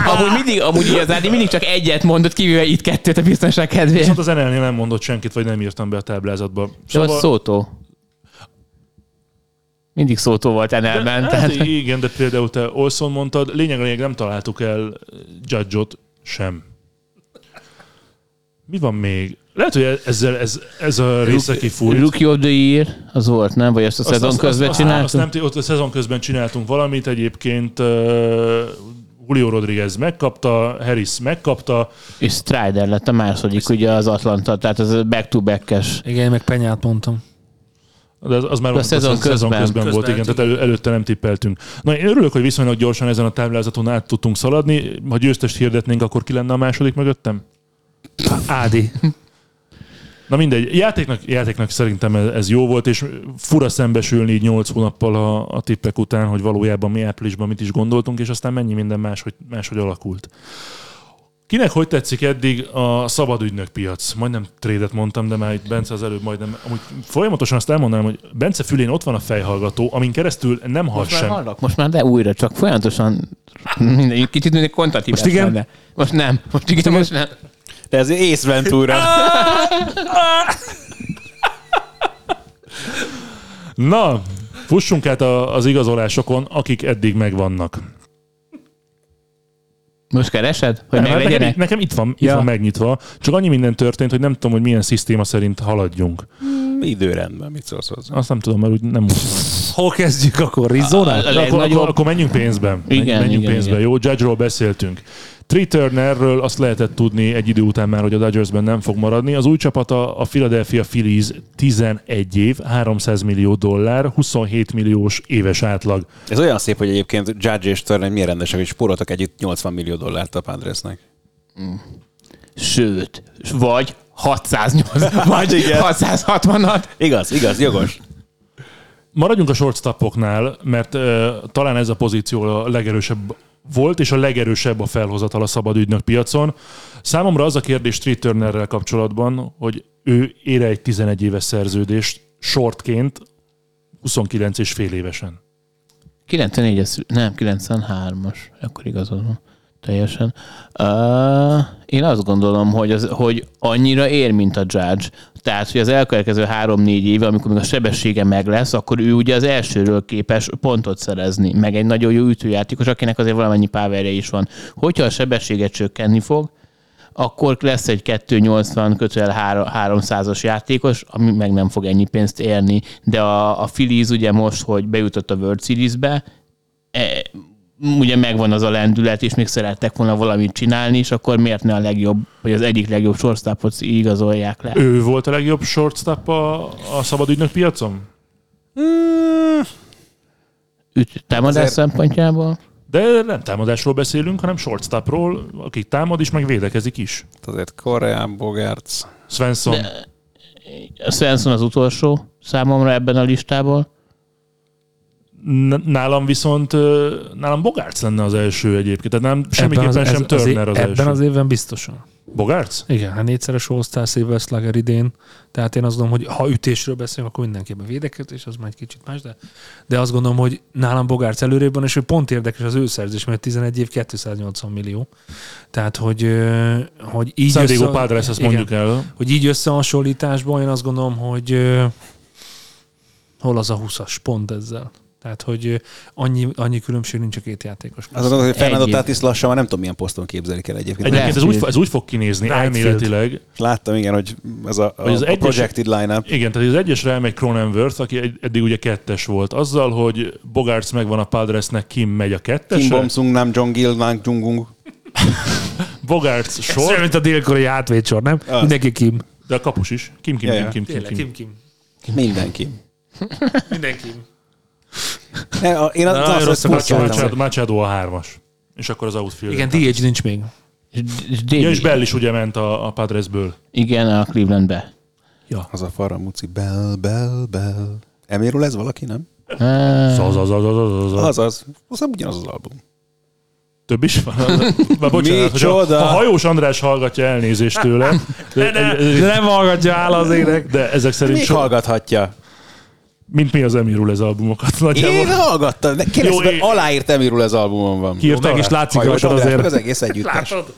amúgy mindig, amúgy az Ádi mindig csak egyet mondott, kivéve itt kettőt a biztonság kedvéért. Viszont az NL-nél nem mondott senkit, vagy nem írtam be a táblázatba. De az szótó. Mindig szótó volt Enelben. Hát, Tehát... igen, de például te Olson mondtad, lényeg a lényeg nem találtuk el Judge-ot sem. Mi van még? Lehet, hogy ezzel ez, ez a része kifújt. Rookie of the Year az volt, nem? Vagy ezt a szezon közben azt, csináltuk? azt nem, ott a szezon közben csináltunk valamit, egyébként uh, Julio Rodriguez megkapta, Harris megkapta, És Strider lett a második, ugye az Atlanta, tehát az back-to-back-es. Igen, meg Penyát mondtam. De az, az már A a szezon szezon, szezon közben. közben, volt, igen, tehát elő, előtte nem tippeltünk. Na, én örülök, hogy viszonylag gyorsan ezen a táblázaton át tudtunk szaladni. Ha győztest hirdetnénk, akkor ki lenne a második mögöttem? Ádi. Na mindegy, játéknak, játéknak szerintem ez, ez jó volt, és fura szembesülni így 8 hónappal a, a tippek után, hogy valójában mi áprilisban mit is gondoltunk, és aztán mennyi minden máshogy, máshogy alakult. Kinek hogy tetszik eddig a szabadügynök piac? Majdnem trédet mondtam, de már itt Bence az előbb majdnem. Amúgy folyamatosan azt elmondanám, hogy Bence fülén ott van a fejhallgató, amin keresztül nem hall Most már sem. hallak, most már de újra, csak folyamatosan minden, kicsit mint egy kontatív. Most igen? Lenne. Most nem, most igen, most nem. De ez Ace Ventura. Na, fussunk át a, az igazolásokon, akik eddig megvannak. Most keresed? Hogy Nem, hát nekem, meglegyenek? nekem itt van, itt Ja. van megnyitva, csak annyi minden történt, hogy nem tudom, hogy milyen szisztéma szerint haladjunk. Időrendben, mit szólsz hozzá? Azt nem tudom, mert úgy nem úgy. Hol kezdjük akkor? Rizona? Akkor, legnagyobb- akkor, akkor menjünk pénzben. Igen, menjünk igen, pénzben. igen. Jó, Judge-ról beszéltünk. Trey Turnerről azt lehetett tudni egy idő után már, hogy a Dodgersben nem fog maradni. Az új csapata a Philadelphia Phillies 11 év, 300 millió dollár, 27 milliós éves átlag. Ez olyan szép, hogy egyébként Judge és Turner milyen rendesek, hogy spóroltak együtt 80 millió dollárt a Padresnek. Sőt, vagy 608, vagy Igen. 660-at. Igaz, igaz, jogos. Maradjunk a shortstopoknál, mert uh, talán ez a pozíció a legerősebb volt, és a legerősebb a felhozatal a szabad ügynök piacon. Számomra az a kérdés Trey Turnerrel kapcsolatban, hogy ő ére egy 11 éves szerződést shortként 29 és fél évesen. 94-es, nem, 93-as, akkor igazad van. Teljesen. Uh, én azt gondolom, hogy, az, hogy annyira ér, mint a Judge. Tehát, hogy az elkövetkező három-négy éve, amikor még a sebessége meg lesz, akkor ő ugye az elsőről képes pontot szerezni, meg egy nagyon jó ütőjátékos, akinek azért valamennyi powerje is van. Hogyha a sebessége csökkenni fog, akkor lesz egy 280 kötőel 300-as játékos, ami meg nem fog ennyi pénzt érni. De a, a Phillies ugye most, hogy bejutott a World Series-be, e, ugye megvan az a lendület, és még szerettek volna valamit csinálni, és akkor miért ne a legjobb, vagy az egyik legjobb shortstopot igazolják le? Ő volt a legjobb shortstop a, a szabad ügynök piacon? Üt, támadás Azért- szempontjából? De nem támadásról beszélünk, hanem shortstopról, aki támad is, meg védekezik is. Azért Koreán, Bogarts. Svensson. De- Svensson az utolsó számomra ebben a listából. Nálam viszont, nálam Bogarts lenne az első egyébként, tehát nem, semmiképpen az- sem ez- az, Turner az, Ebben első. az évben biztosan. Bogarts? Igen, hát négyszeres All-Star Silver Slugger idén. Tehát én azt gondolom, hogy ha ütésről beszélünk, akkor mindenképpen védekezés, az már egy kicsit más, de, de azt gondolom, hogy nálam Bogárc előrébb van, és ő pont érdekes az ő szerzés, mert 11 év 280 millió. Tehát, hogy, hogy így San Diego össze- Padres, ezt igen, mondjuk el. hogy így összehasonlításban én azt gondolom, hogy hol az a 20-as pont ezzel. Tehát, hogy annyi, annyi különbség nincs a két játékos. Az az, hogy Fernando. Tatis lassan már nem tudom milyen poszton képzelik el egyébként. Egyébként ez úgy, ez úgy fog kinézni Right elméletileg. Láttam, igen, hogy ez a, a, Hogy az a egyes- projected line-up. Igen, tehát az egyesre elmegy Cronenworth, aki eddig ugye kettes volt. Azzal, hogy Bogarts megvan a Padresnek, Kim megy a Kim kettesre. Bomsung, Nam Jongil, Nang Jungung. Bogarts Ez sor, olyan, mint a dél-koreai átvédsor, nem? Az. Mindenki Kim. de a kapus is. Kim, Kim, Ja, Kim. Kim, Kim, Kim. Kim, Kim. Mindenki. Mindenki. Ne, a- Én Na, az, nagyon az, rossz az a furcsa Machado. a hármas. És akkor az outfield. Igen, DH nincs még. Ja, és Bell is ugye ment a, a Padresből. Igen, a Clevelandbe. Az a farra muci. Bell, bell, bell. Eméről ez valaki, nem? Ah, Szaz, az, az, az, az, az. Az az. Az ugyanaz az album. Több is van. Már bocsánat, hogy a, a hajós András hallgatja elnézést tőle. De, De, de nem hallgatja áll az ének. de ezek szerint Még so, hallgathatja. Mint mi az Emirul ez albumokat. Nagyjából. Én hallgattam. De Kérdezd, Jó, én- aláírt Emirul ez albumon van. Ki írta Meg is látszik Hajós rajtad meg az azért. egész együttes. Látod?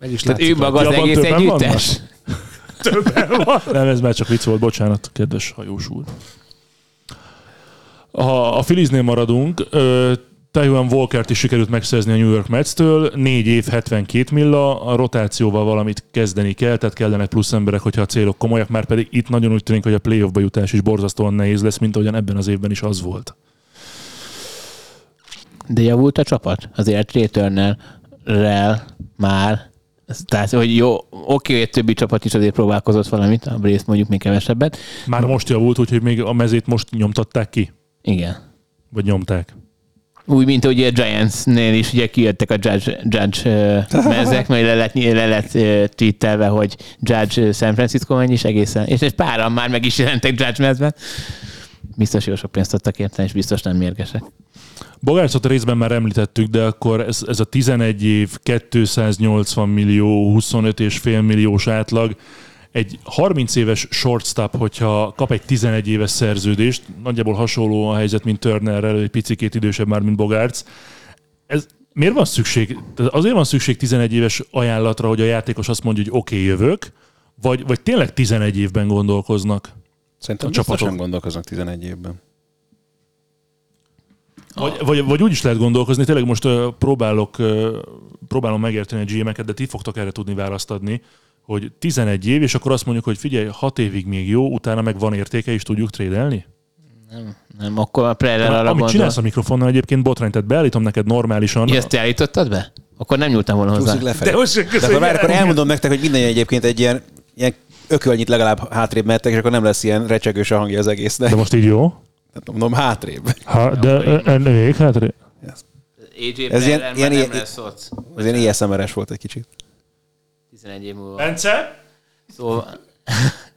Meg is tehát ő látszik. maga az egész többen együttes? Nem, ez már csak vicc volt, bocsánat, kedves hajós úr. Ha a Filiznél maradunk, ö, Taiwan Walkert is sikerült megszerzni a New York Mets-től, 4 év 72 milla, a rotációval valamit kezdeni kell, tehát kellenek plusz emberek, hogyha a célok komolyak, már pedig itt nagyon úgy tűnik, hogy a playoffba jutás is borzasztóan nehéz lesz, mint ahogyan ebben az évben is az volt. De javult a csapat? Azért Trey Turnerrel már. Tehát, hogy jó, oké, hogy egy többi csapat is azért próbálkozott valamit, a Brace mondjuk még kevesebbet. Már most javult, úgyhogy még a mezét most nyomtatták ki, Igen. vagy nyomták. Úgy, mint ugye a Giants-nél is ugye kijöttek a Judge, Judge mezek, majd le lett, le lett tweetelve, hogy Judge San Francisco menj is egészen. És egy páran már meg is jelentek Judge mezben. Biztos jó sok pénzt adtak érte, és biztos nem mérgesek. Bogárcot részben már említettük, de akkor ez, ez a 11 év, 280 millió, 25 és fél milliós átlag, egy 30 éves shortstop, hogyha kap egy 11 éves szerződést, nagyjából hasonló a helyzet, mint Turnerrel, egy picikét idősebb már, mint Bogárc. Ez miért van szükség? Azért van szükség 11 éves ajánlatra, hogy a játékos azt mondja, hogy oké, okay, jövök, vagy, vagy tényleg 11 évben gondolkoznak? Szerintem A biztosan csapatok. gondolkoznak 11 évben. Vagy, vagy, vagy úgy is lehet gondolkozni, tényleg most uh, próbálok, uh, próbálom megérteni a GM-eket, de ti fogtok erre tudni választ adni, hogy 11 év, és akkor azt mondjuk, hogy figyelj, 6 évig még jó, utána meg van értéke, és tudjuk trédelni? Nem, nem, akkor a Preller Amit arra gondol. csinálsz a mikrofonnal egyébként botrány, tehát beállítom neked normálisan. Ja, Ezt te állítottad be? Akkor nem nyúltam volna hozzá. Lefelé. De most De akkor, várj, akkor elmondom nektek, hogy minden egyébként egy ilyen, ilyen ökölnyit legalább hátrébb mehettek, és akkor nem lesz ilyen recsegős a hangja az egésznek. De most így jó? Hát mondom, hátrébb. Ha, de még hát... AJ Ez ilyen- ilyen- ilyen-. Az ilyen ASMR-es volt egy kicsit. 11 év múlva. Bence? Szóval...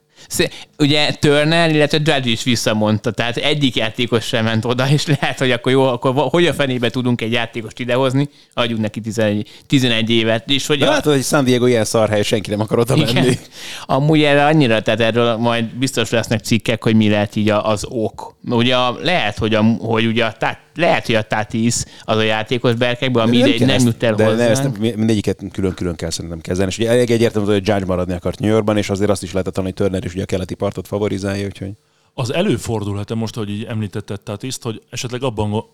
Ugye Turner, illetve Judge is visszamondta, tehát egyik játékos sem ment oda, és lehet, hogy akkor jó, akkor hogy a fenébe tudunk egy játékost idehozni, adjunk neki 11, 11 évet, és hogy De a, hogy San Diego ilyen szar hely, senki nem akar oda igen, menni. amúgy erre annyira, tehát erről majd biztos lesznek cikkek, hogy mi lehet így a- az ok. Ugye lehet, hogy, a, hogy ugye a, tát, lehet, hogy a Tatis az a játékos berkekből, ami ideig kell nem jut el de ne, ezt hozzánk. nem, mindegyiket külön-külön kell szerintem kezelni. És ugye elég egyértelmű, hogy Judge maradni akart New Yorkban, és azért azt is lehetett tanulni, hogy Turner is ugye a keleti partot favorizálja, úgyhogy... Az előfordulhat most, hogy így említetted Tatiszt, hogy esetleg abban go-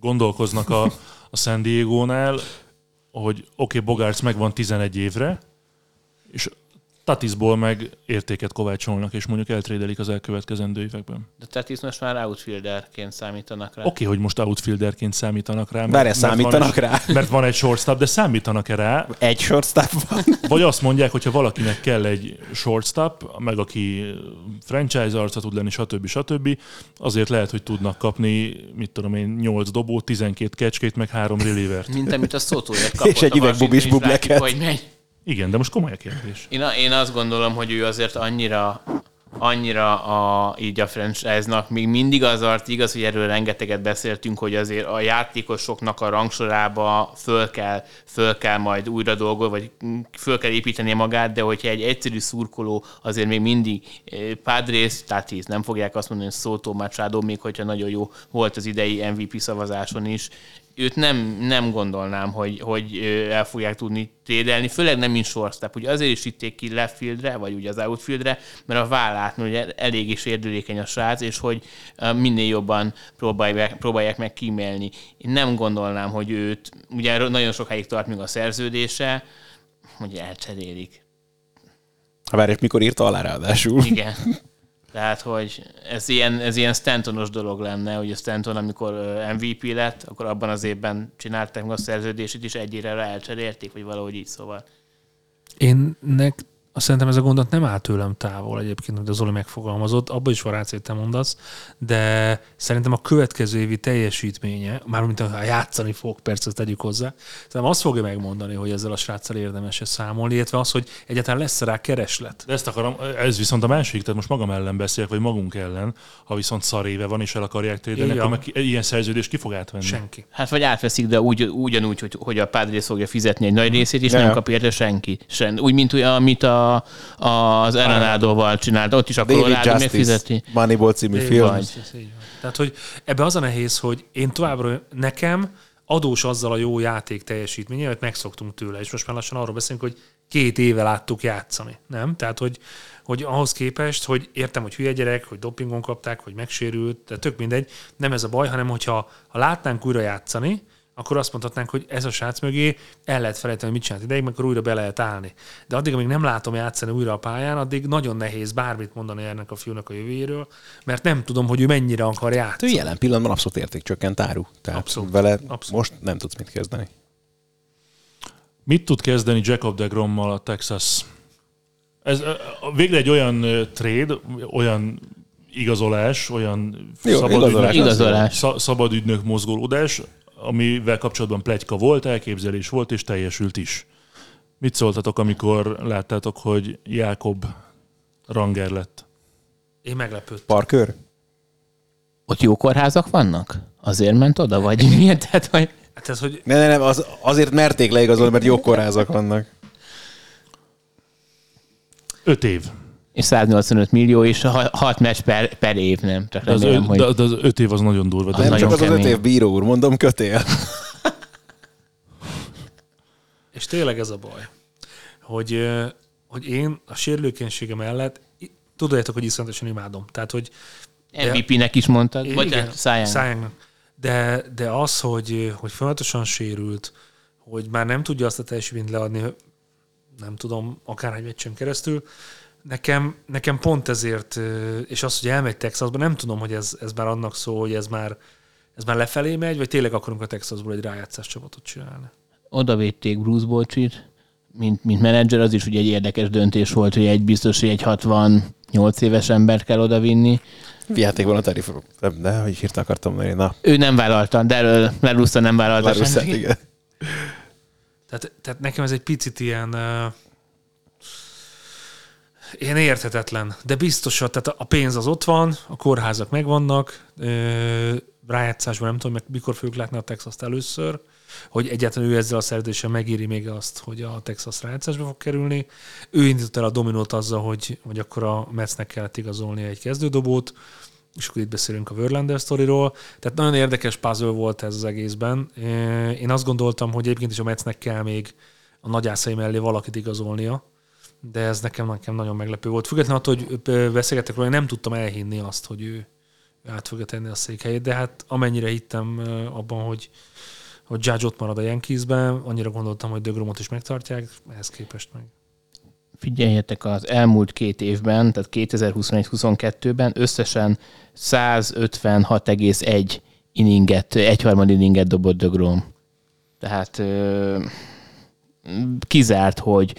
gondolkoznak a, a San Diego-nál, hogy oké, okay, Bogarts megvan 11 évre, és Tatisból meg értéket kovácsolnak, és mondjuk eltrédelik az elkövetkezendő években. De Tatis most már outfielderként számítanak rá. Oké, okay, hogy most outfielderként számítanak rá. Várjál, számítanak egy, rá? Mert van egy shortstop, de számítanak-e rá? Egy shortstop van. Vagy azt mondják, hogyha valakinek kell egy shortstop, meg aki franchise arca tud lenni, stb. stb. Azért lehet, hogy tudnak kapni, mit tudom én, 8 dobót, 12 kecskét, meg 3 relievert. Mint amit a Szótóért kapott. És egy üveg bubis is, bubleket. hogy megy. Igen, de most komoly a kérdés. Én, én azt gondolom, hogy ő azért annyira annyira a, így a franchise-nak még mindig az art igaz, hogy erről rengeteget beszéltünk, hogy azért a játékosoknak a rangsorába föl kell, föl kell majd újra dolgozni, vagy föl kell építeni magát, de hogyha egy egyszerű szurkoló azért még mindig eh, Padres, Tatis, nem fogják azt mondani, hogy Soto Machado, még hogyha nagyon jó volt az idei MVP szavazáson is, őt nem, nem gondolnám, hogy, hogy el fogják tudni trédelni, főleg nem mint shortstop. Ugye azért is vitték ki left fieldre, vagy ugye az outfieldre, mert a vállát, ugye elég is érdülékeny a srác, és hogy minél jobban próbálják, próbálják meg kímélni. Én nem gondolnám, hogy őt, ugye nagyon sokáig tart még a szerződése, hogy elcserélik. Ha várj, mikor írta alá ráadásul? Igen. Tehát, hogy ez ilyen, ez ilyen Stantonos dolog lenne, hogy a Stanton, amikor MVP lett, akkor abban az évben csinálták meg a szerződését, és egy évre elcserélték, vagy valahogy így szóval. Én nek, azt szerintem ez a gondot nem áll tőlem távol egyébként, amit az Zoli megfogalmazott, abban is van hogy te mondasz, de szerintem a következő évi teljesítménye, mármint ha játszani fog, persze ezt tegyük hozzá, szerintem azt fogja megmondani, hogy ezzel a sráccal érdemes számolni, illetve az, hogy egyáltalán lesz rá kereslet. De ezt akarom, ez viszont a másik, tehát most magam ellen beszélek, vagy magunk ellen, ha viszont szar éve van, és el akarják trédelni, akkor meg ilyen szerződést ki fog átvenni. Senki. Hát vagy átveszik, de úgy, ugyanúgy, hogy, hogy a Padres fogja fizetni egy nagy részét, és Ja. nem kap érte senki. Sen. Úgy, mint olyan, amit a, a, az Arenado-val csinált. Ott is a David Colorado még fizeti. Justice, Moneyball című Így film. így van. Tehát, hogy ebbe az a nehéz, hogy én továbbra nekem adós azzal a jó játék teljesítménye, amit megszoktunk tőle, és most már lassan arról beszélünk, hogy két éve láttuk játszani, nem? Tehát, hogy, hogy ahhoz képest, hogy értem, hogy hülye gyerek, hogy dopingon kapták, hogy megsérült, de tök mindegy, nem ez a baj, hanem hogyha ha látnánk újra játszani, akkor azt mondhatnánk, hogy ez a srác mögé el lehet felejteni, hogy mit csinált ideig, akkor újra be lehet állni. De addig, amíg nem látom játszani újra a pályán, addig nagyon nehéz bármit mondani ennek a fiúnak a jövőjéről, mert nem tudom, hogy ő mennyire akar Ő játszani. jelen pillanatban abszolút értékcsökkent áru. Tehát Abszolút. vele Abszolút. most nem tudsz mit kezdeni. Mit tud kezdeni Jacob de Grommal a Texas? Ez végre egy olyan trade, olyan igazolás, olyan Jó, szabad, igazolás, ügynök, Igazolás. Sza- szabad ügynök mozgolódás, amivel kapcsolatban plegyka volt, elképzelés volt, és teljesült is. Mit szóltatok, amikor láttátok, hogy Jákob Ranger lett? Én meglepődtem. Parkör? Ott jó kórházak vannak? Azért ment oda, vagy miért? Tehát, hogy Hát ez, hogy Ne, ne, nem, az, azért merték leigazolni, mert jó kórházak vannak. Öt év. És 185 millió, és 6 meccs per, per év, nem? Csak De az, remélem, öt, hogy... de, de az öt év az nagyon durva. De Nem nagyon csak az az öt kemény. év bíró úr, mondom, kötél. És tényleg ez a baj, hogy, hogy én a sérülőkenysége mellett tudjátok, hogy iszonyatosan imádom. Tehát, hogy MVP-nek is mondtad, vagy igen, hát Young. Cy Youngnak. de, de az, hogy, hogy folyamatosan sérült, hogy már nem tudja azt a teljesítményt leadni, nem tudom, akár egy meccsen keresztül, nekem, nekem pont ezért, és az, hogy elmegy Texasba, nem tudom, hogy ez, ez már annak szó, hogy ez már, ez már lefelé megy, vagy tényleg akarunk a Texasból egy rájátszás csapatot csinálni. Oda védték Bruce Bocsit, mint, mint menedzser, az is ugye egy érdekes döntés volt, hogy egy biztos, hogy egy 68 éves embert kell odavinni. Viáték volna Terry de hogy hirtelen akartam mondani, na, Ő nem vállalta, de erről Lerussa nem vállalta senki. igen. Tehát, tehát nekem ez egy picit ilyen, ilyen érthetetlen, de biztos, tehát a pénz az ott van, a kórházak megvannak, rájátszásban nem tudom, meg mikor fogjuk látni a Texas-t először, hogy egyáltalán ő ezzel a szerződéssel megéri még azt, hogy a Texas rájátszásba fog kerülni. Ő indított el a dominót azzal, hogy, hogy akkor a Metsnek kellett igazolni egy kezdődobót, és akkor itt beszélünk a Verlander sztoriról. Tehát nagyon érdekes puzzle volt ez az egészben. Én azt gondoltam, hogy egyébként is a Metsnek kell még a nagyászai mellé valakit igazolnia, de ez nekem, nekem nagyon meglepő volt. Függetlenül attól, hogy ö, beszélgettek róla, nem tudtam elhinni azt, hogy ő át fogja tenni a székhelyét, de hát amennyire hittem abban, hogy, hogy Judge ott marad a Yankeesben, annyira gondoltam, hogy Dögromot is megtartják, ehhez képest meg. Figyeljetek, az elmúlt két évben, tehát 2021-22-ben összesen 156,1 inninget, egyharmad inninget dobott Dögrom. Tehát ö, kizárt, hogy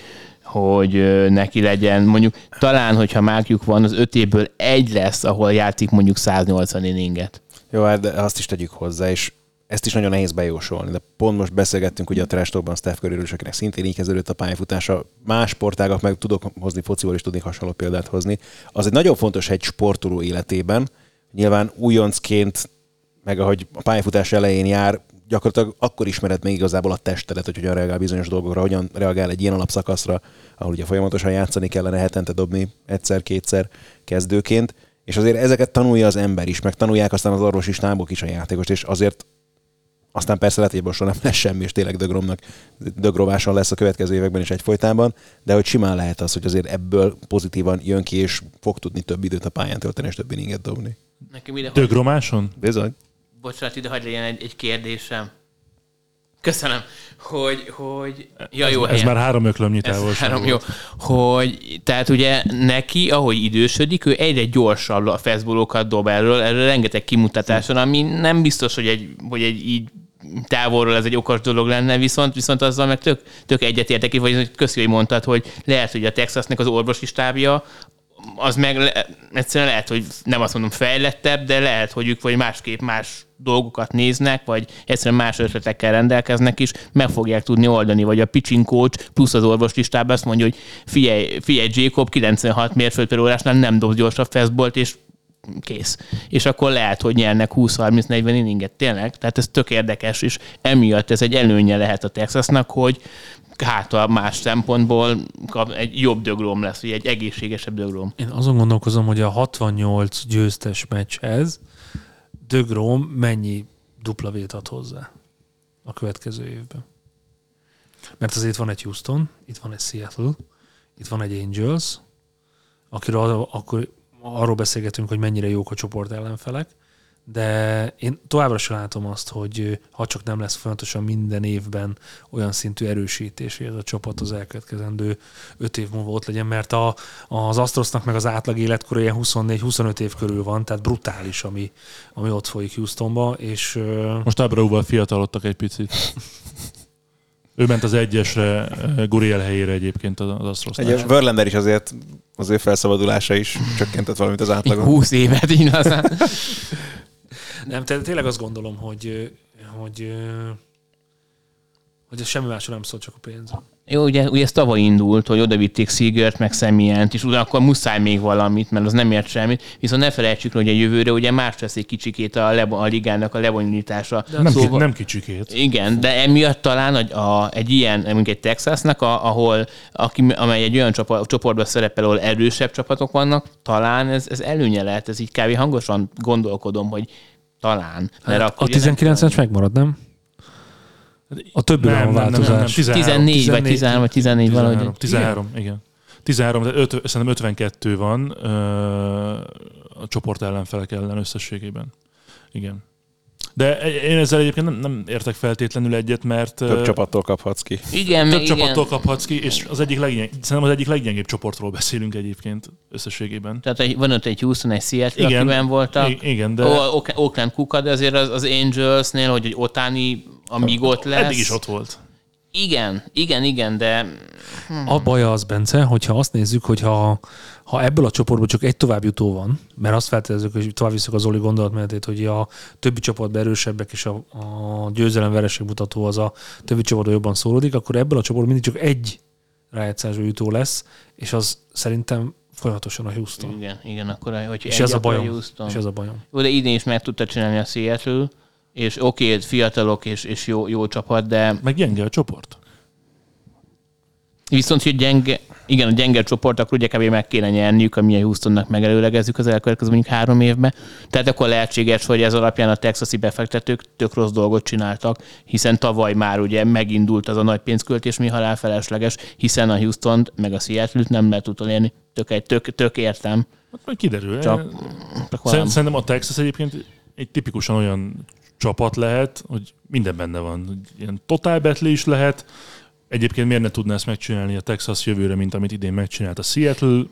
hogy neki legyen, mondjuk talán, hogyha mákjuk van, az öt évből egy lesz, ahol játszik mondjuk 180 inninget. Jó, hát de azt is tegyük hozzá, és ezt is nagyon nehéz bejósolni, de pont most beszélgettünk ugye a Trestokban Steph Curryről, is, akinek szintén így kezdődött a pályafutása. Más sportágak meg tudok hozni, fociból is tudnék hasonló példát hozni. Az egy nagyon fontos egy sportoló életében. Nyilván újoncként, meg ahogy a pályafutás elején jár, gyakorlatilag akkor ismered még igazából a testedet, hogy hogyan reagál bizonyos dolgokra, hogyan reagál egy ilyen alapszakaszra, ahol ugye folyamatosan játszani kellene, hetente dobni egyszer-kétszer kezdőként, és azért ezeket tanulja az ember is, meg tanulják aztán az orvosi stábok is a játékost, és azért aztán persze lehet, hogy nem lesz semmi, és tényleg dögromnak, dögrováson lesz a következő években is egyfolytában, de hogy simán lehet az, hogy azért ebből pozitívan jön ki, és fog tudni több időt a pályán tölteni, és több inninget dobni. Nekem ide, Dögromáson? Bizony. Bocsánat, ide hagyj legyen egy, egy kérdésem. Köszönöm, hogy, hogy... Ja, jó Ez helyen. már három öklömnyi távolság három, jó. Hogy, tehát ugye neki, ahogy idősödik, ő egyre gyorsabb a fastballokat dob erről, erről rengeteg kimutatáson, ami nem biztos, hogy egy, hogy egy így távolról ez egy okos dolog lenne, viszont, viszont azzal meg tök, tök egyetértek, vagy köszi, hogy mondtad, hogy lehet, hogy a Texasnak az orvosi stábja az meg le, egyszerűen lehet, hogy nem azt mondom fejlettebb, de lehet, hogy ők vagy másképp más dolgokat néznek, vagy egyszerűen más ötletekkel rendelkeznek is, meg fogják tudni oldani, vagy a pitching coach plusz az orvoslistában azt mondja, hogy figyelj, figyelj Jacob 96 mérföld per órásnál nem dob gyorsabb fastballt, és kész. És akkor lehet, hogy nyernek 20-30-40 inninget, tényleg. Tehát ez tök érdekes, és emiatt ez egy előnye lehet a Texasnak, hogy hát a más szempontból egy jobb döglóm lesz, vagy egy egészségesebb döglóm. Én azon gondolkozom, hogy a 68 győztes meccshez Dögrom mennyi dupla vét ad hozzá a következő évben. Mert azért van egy Houston, itt van egy Seattle, itt van egy Angels, akiről akkor arról beszélgetünk, hogy mennyire jók a csoport ellenfelek, de én továbbra sem látom azt, hogy ha csak nem lesz folyamatosan minden évben olyan szintű erősítés, hogy ez a csapat az elkövetkezendő öt év múlva ott legyen, mert a, az Astrosnak meg az átlag életkor ilyen 24-25 év körül van, tehát brutális, ami, ami ott folyik Houstonba, és Most Abrauval fiatalodtak egy picit. Ő ment az egyesre, Guriel helyére egyébként az az Astrosnál. Egy Verlander is azért az ő felszabadulása is csökkentett valamit az átlagon. 20 évet igazán. Nem, tehát tényleg azt gondolom, hogy, hogy, hogy ez semmi másról nem szól, csak a pénz. Jó, ugye, ugye ez tavaly indult, hogy oda vitték Seagert, meg Szemient, és akkor muszáj még valamit, mert az nem ért semmit. Viszont ne felejtsük, hogy a jövőre ugye más lesz egy kicsikét a, lebo- a ligának a lebonyolítása. Nem, szóval... nem kicsikét. Igen, de emiatt talán a, a, egy ilyen, mondjuk egy Texasnak, a, ahol, aki, amely egy olyan csapat, csoportban szerepel, ahol erősebb csapatok vannak, talán ez, ez előnye lehet, ez így kb. hangosan gondolkodom, hogy talán. Mert Hát, akkor a 19-es megmarad, nem? A többi van változás. 14, 14 vagy 13 vagy 14 valahogy. 13, 13 igen. 13, de öt, szerintem 52 van ö, a csoport ellenfelek ellen összességében. Igen. De én ezzel egyébként nem, nem értek feltétlenül egyet, mert Több csapattól kaphatsz ki. Igen, több igen. csapattól kaphatsz ki, és az egyik leggyeng, szerintem az egyik leggyengébb csoportról beszélünk egyébként összességében. Tehát egy, van ott egy Houston, egy Seattle, Igen. akiben voltak. Igen, de- Ok- Oakland Kuka, de azért az, az Angelsnél, hogy egy Otáni, amíg ott lesz. Eddig is ott volt. Igen, igen, igen, de A baj az, Bence, hogyha azt nézzük, hogy ha, ha ebből a csoportból csak egy továbbjutó van, mert azt feltételezzük, hogy tovább visszük az Oli gondolatmenetét, hogy a többi csapatban erősebbek, és a, a győzelem vereség mutató az a többi csapatban jobban szólodik, akkor ebből a csoportból mindig csak egy rájátszású jutó lesz, és az szerintem folyamatosan a Houston. igen, igen, akkor hogy És ez a bajom. Houston. És ez a bajom. Jó, de idén is meg tudta csinálni a Seattle, és oké, okay, fiatalok és, és jó, jó csapat, de Meg gyenge a csoport. viszont, hogy gyenge, igen, a gyenge csoport, akkor ugye kb. meg kéne nyerniük, ami a Houstonnak megelőlegezzük az elkövetkező mondjuk három évben. Tehát akkor lehetséges, hogy ez alapján a texasi befektetők tök rossz dolgot csináltak, hiszen tavaly már ugye megindult az a nagy pénzköltés, mi halál felesleges, hiszen a houston meg a Seattle-t nem lehet utolérni. Tök, tök, tök értem. Hát majd kiderül. Csak, Csak szerintem a Texas egyébként egy tipikusan olyan csapat lehet, hogy minden benne van. Hogy Ilyen totál betli is lehet. Egyébként miért ne tudná ezt megcsinálni a Texas jövőre, mint amit idén megcsinált a Seattle?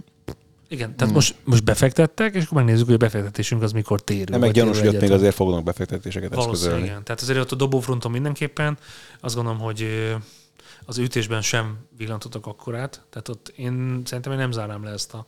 Igen, tehát most, most befektettek, és akkor megnézzük, hogy a befektetésünk az mikor térül. Nem meg gyanús, hogy ott még azért fognak befektetéseket Valószínűleg eszközölni. igen. Tehát azért ott a dobófronton mindenképpen azt gondolom, hogy az ütésben sem villantottak akkorát. Tehát ott én szerintem én nem zárnám le ezt a,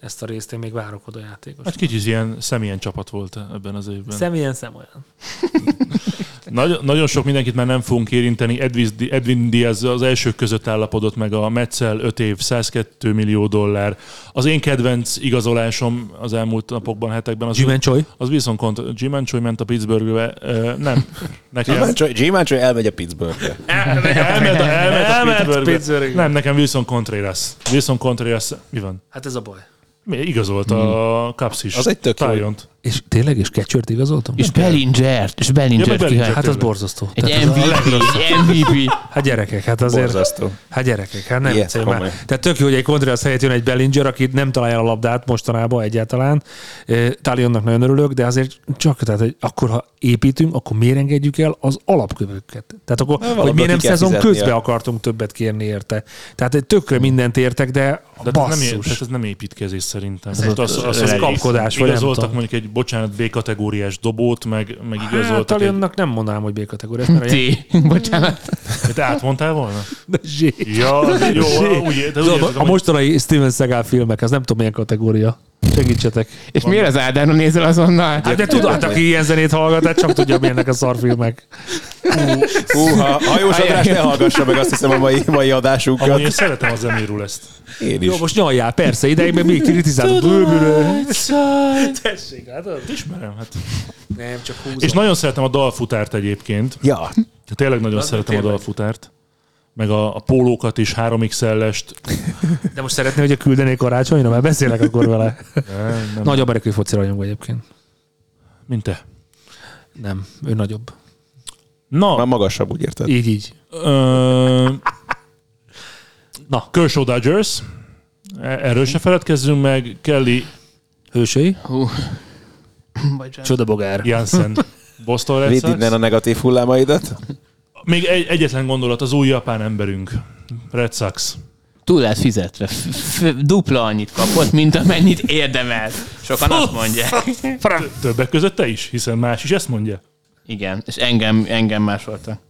ezt a részt, én még várok oda játékos. Hát kicsit ilyen személyen csapat volt ebben az évben. Személyen szem olyan. Nagy, nagyon sok mindenkit már nem fogunk érinteni. Edwin, Edwin Diaz az elsők között állapodott meg a Metzel 5 év, 102 millió dollár. Az én kedvenc igazolásom az elmúlt napokban, hetekben az, Jim Choi? az viszont kont, Jim Choi ment a Pittsburghbe. Ö, nem, nekem. Gyimáncsó elmegy a Pittsburghbe. Elment, elment, Elment a Pittsburghbe. Pittsburghbe. Nem, nekem Wilson Contreras. Wilson Contreras, mi van? Hát ez a baj. Mi, igazolt a Cubs is. Az egy tök jó. Tájont. És tényleg, és catchert igazoltam? És Bellingert, és Bellingert Ja. Hát az borzasztó. Egy Tehát MVP, egy MVP. Hát gyerekek, hát azért... Borzasztó. Hát gyerekek, hát nem viccelj már. Tehát tök jó, hogy egy Contreras helyett jön egy Bellinger, aki nem találja a labdát mostanában egyáltalán. Talionnak nagyon örülök, de azért csak, tehát, hogy akkor ha építünk, akkor miért engedjük el az alapkövőket? Tehát akkor, hogy valahol miért nem szezon közben akartunk többet kérni érte. Tehát egy tökre mindent értek, de De ez nem, é- basszus. tehát ez nem építkezés szerintem. Ez az, az, az, az kapkodás, vagy nem igazoltak tudom. mondjuk egy, bocsánat, B-kategóriás dobót, meg, meg Hát igazoltak egy... Talionnak nem mondanám, hogy B-kategóriás, a T. Bocsánat. Te átmondtál volna? Zsé. Ja, jó, úgy, de úgy értem, a hogy- mostanai Steven Seagal filmek, ez nem tudom milyen kategória. Segítsetek. És miért az Ádáron nézel azonnal? Hát de tudod, hát aki ilyen zenét hallgat, hát csak tudja, milyennek a szarfilmek. Hú, ha hajós András ne hallgassa meg azt hiszem a mai, mai adásunkat. Amúgy én szeretem a zenéről ezt. Én is. Jó, most nyaljál, persze, ideig meg még kritizálod. Tessék, hát Ismerem, hát. nem, csak húzom. És nagyon szeretem a dalfutárt egyébként. Ja, Tényleg nagyon Az szeretem a tényleg. dalfutárt. Meg a, a pólókat is, 3XL-est. De most szeretné, hogy a küldenék karácsonyra, mert beszélek akkor vele. Nem, nem, Nagy amerikai foci rajongó egyébként. Mint te. Nem, ő nagyobb. Na, már magasabb, úgy érted? Így, így. ö, Na, Kershaw Dodgers. Erről se feledkezzünk meg. Kelly hősei. Hú. Csodabogár. Jansen. Boston Red Vidd Sox. innen a negatív hullámaidat. Még egy, egyetlen gondolat, az új japán emberünk. Red Sox. Túl lett fizetve. F- f- dupla annyit kapott, mint amennyit érdemel. Sokan azt mondják. Többek között te is, hiszen más is ezt mondja. Igen, és engem, engem másoltak.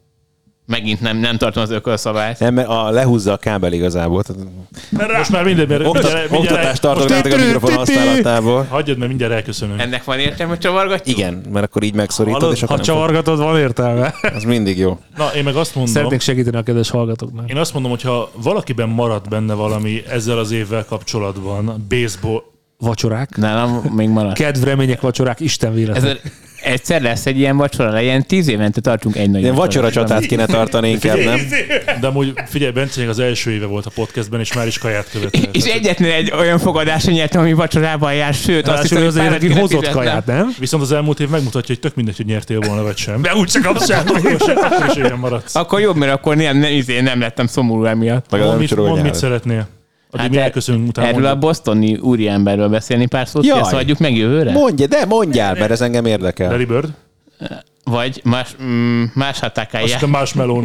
Megint nem, nem tartom az ökölszabályt. Nem, mert a, lehúzza a kábel igazából. Tehát Most már minden, mert oktat, mindjárt, oktatást tartok nektek a mikrofon használatából. Hagyjad, mert mindjárt elköszönünk. Ennek van értelme, hogy csavargatjuk? Igen, mert akkor így megszorítod, Hallod, és akkor ha nem fog- csavargatod, van értelme. Az mindig jó. Na, én meg azt mondom, Szeretnék segíteni a kedves hallgatóknak. én azt mondom, hogy ha valakiben maradt benne valami ezzel az évvel kapcsolatban, baseball, Vacsorák. Nálam még maradt. Kedv, remények, vacsorák, Isten véletlen. Egyszer lesz egy ilyen vacsora, legyen tíz évente tartunk egy nagy Ilyen vacsora csatát kéne tartani inkább, nem? de amúgy figyelj, Bence az első éve volt a podcastben, és már is kaját követel. És egyetlen egy olyan fogadásra nyertem, ami vacsorában jár, sőt, azt hiszem, azért neki kéne hozott fizetnem. kaját, nem? Viszont az elmúlt év megmutatja, hogy tök mindegy, hogy nyertél volna, vagy sem. De úgy csak kapsz. Akkor maradsz. Jobb, mert akkor nem, nem, izé, nem lettem szomorú emiatt. Nem mit, mondd, mit szeretnél. Addig Hát mi er- elköszönünk utána. Erről a mondod. bostoni úriemberről beszélni pár szót, Jaj. ezt hagyjuk meg jövőre? Mondja, de mondjál, mert ez engem érdekel. Larry Bird? vagy más, mm, más Azt hatákája, a marshmallow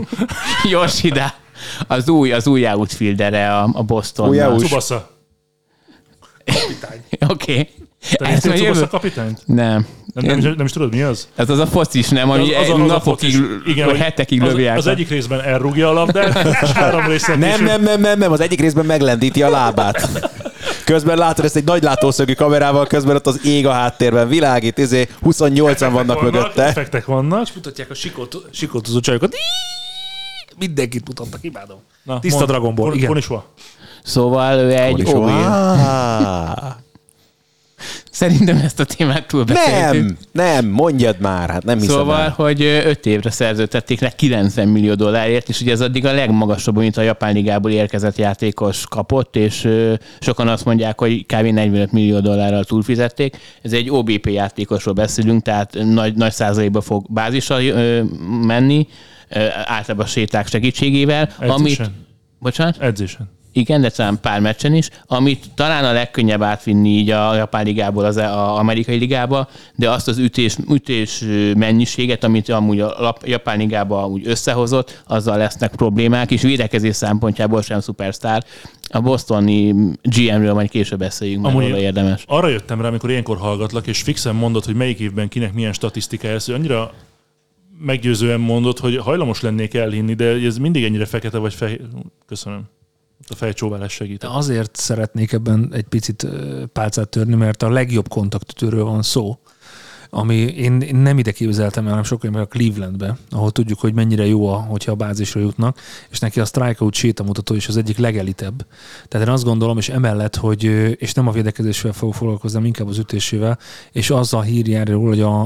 Yoshida, az új, az új outfieldere a, a Boston. Új Tsubasa. Oké. Te Ez néztél a Tsubasa kapitányt? Nem. Nem, nem, is, nem is tudod, mi az? Ez az a focis, nem? Ami Az- az az napokig. Igen, vagy hetekig az, lövi át. az egyik részben elrúgja a labdát, és három részen Nem, nem, nem, nem, nem, az egyik részben meglendíti a lábát. Közben látod ezt egy nagy látószögű kamerával, közben ott az ég a háttérben világít, izé 28-an vannak mögötte. Effektek vannak. Mutatják a sikot, sikotozó csajokat. Mindenkit mutattak, imádom. Na, Tiszta. Dragon Ball, igen. Szóval ő egy OB. Szerintem ezt a témát túlbeszéltük. Nem, nem, mondjad már, hát nem hiszem Szóval, el. hogy 5 évre szerződtették le 90 millió dollárért, és ugye ez addig a legmagasabb, amit a Japán Ligából érkezett játékos kapott, és sokan azt mondják, hogy kb. 45 millió dollárral túlfizették. Ez egy OBP játékosról beszélünk, tehát nagy, nagy százalékba fog bázisra menni, általában a séták segítségével. Amit, Edzésen. bocsánat? Edzésen. Igen, de talán pár meccsen is, amit talán a legkönnyebb átvinni így a Japán ligából az a amerikai ligába, de azt az ütés, ütés mennyiséget, amit amúgy a Japán ligába úgy összehozott, azzal lesznek problémák, és védekezés szempontjából sem szupersztár. A bostoni GM-ről majd később beszéljünk, mert Amúgy- érdemes. Arra jöttem rá, amikor ilyenkor hallgatlak, és fixen mondod, hogy melyik évben kinek milyen statisztikája lesz, hogy annyira meggyőzően mondod, hogy hajlamos lennék elhinni, de ez mindig ennyire fekete vagy fehér. Köszönöm. A fejcsóválás segít. Azért szeretnék ebben egy picit pálcát törni, mert a legjobb kontaktütőről van szó, ami én, nem ide képzeltem el, hanem sokkal inkább a Clevelandbe, ahol tudjuk, hogy mennyire jó, a, hogyha a bázisra jutnak, és neki a strikeout sétamutató is az egyik legelitebb. Tehát én azt gondolom, és emellett, hogy, és nem a védekezésével fogok foglalkozni, hanem inkább az ütésével, és azzal a hír jár róla, hogy a,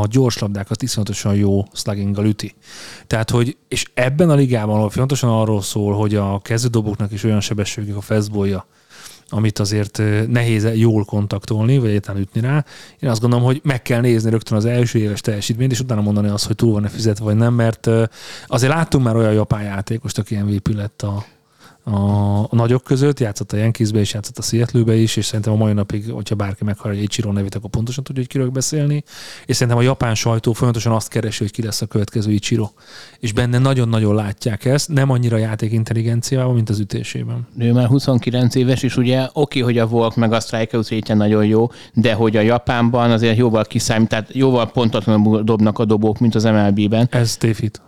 a gyors labdákat iszonyatosan jó slugginggal üti. Tehát, hogy, és ebben a ligában, ahol fontosan arról szól, hogy a kezdődobóknak is olyan sebességük a fastballja, amit azért nehéz jól kontaktolni, vagy egyáltalán ütni rá. Én azt gondolom, hogy meg kell nézni rögtön az első éves teljesítményt, és utána mondani azt, hogy túl van-e fizetve, vagy nem, mert azért láttunk már olyan japán játékost, aki MVP lett a, a, a nagyok között, játszott a Yankeesbe és játszott a seattle is, és szerintem a mai napig, hogyha bárki meghallja egy Ichiro nevét, akkor pontosan tudja, hogy kiről beszélni. És szerintem a japán sajtó folyamatosan azt keresi, hogy ki lesz a következő Ichiro. És benne nagyon-nagyon látják ezt, nem annyira játék intelligenciával, mint az ütésében. Ő már 29 éves, és ugye oké, hogy a Volk meg a strikeout rétje nagyon jó, de hogy a Japánban azért jóval kiszámít, tehát jóval pontatlanabb dobnak a dobók, mint az MLB-ben. Ez tévhit.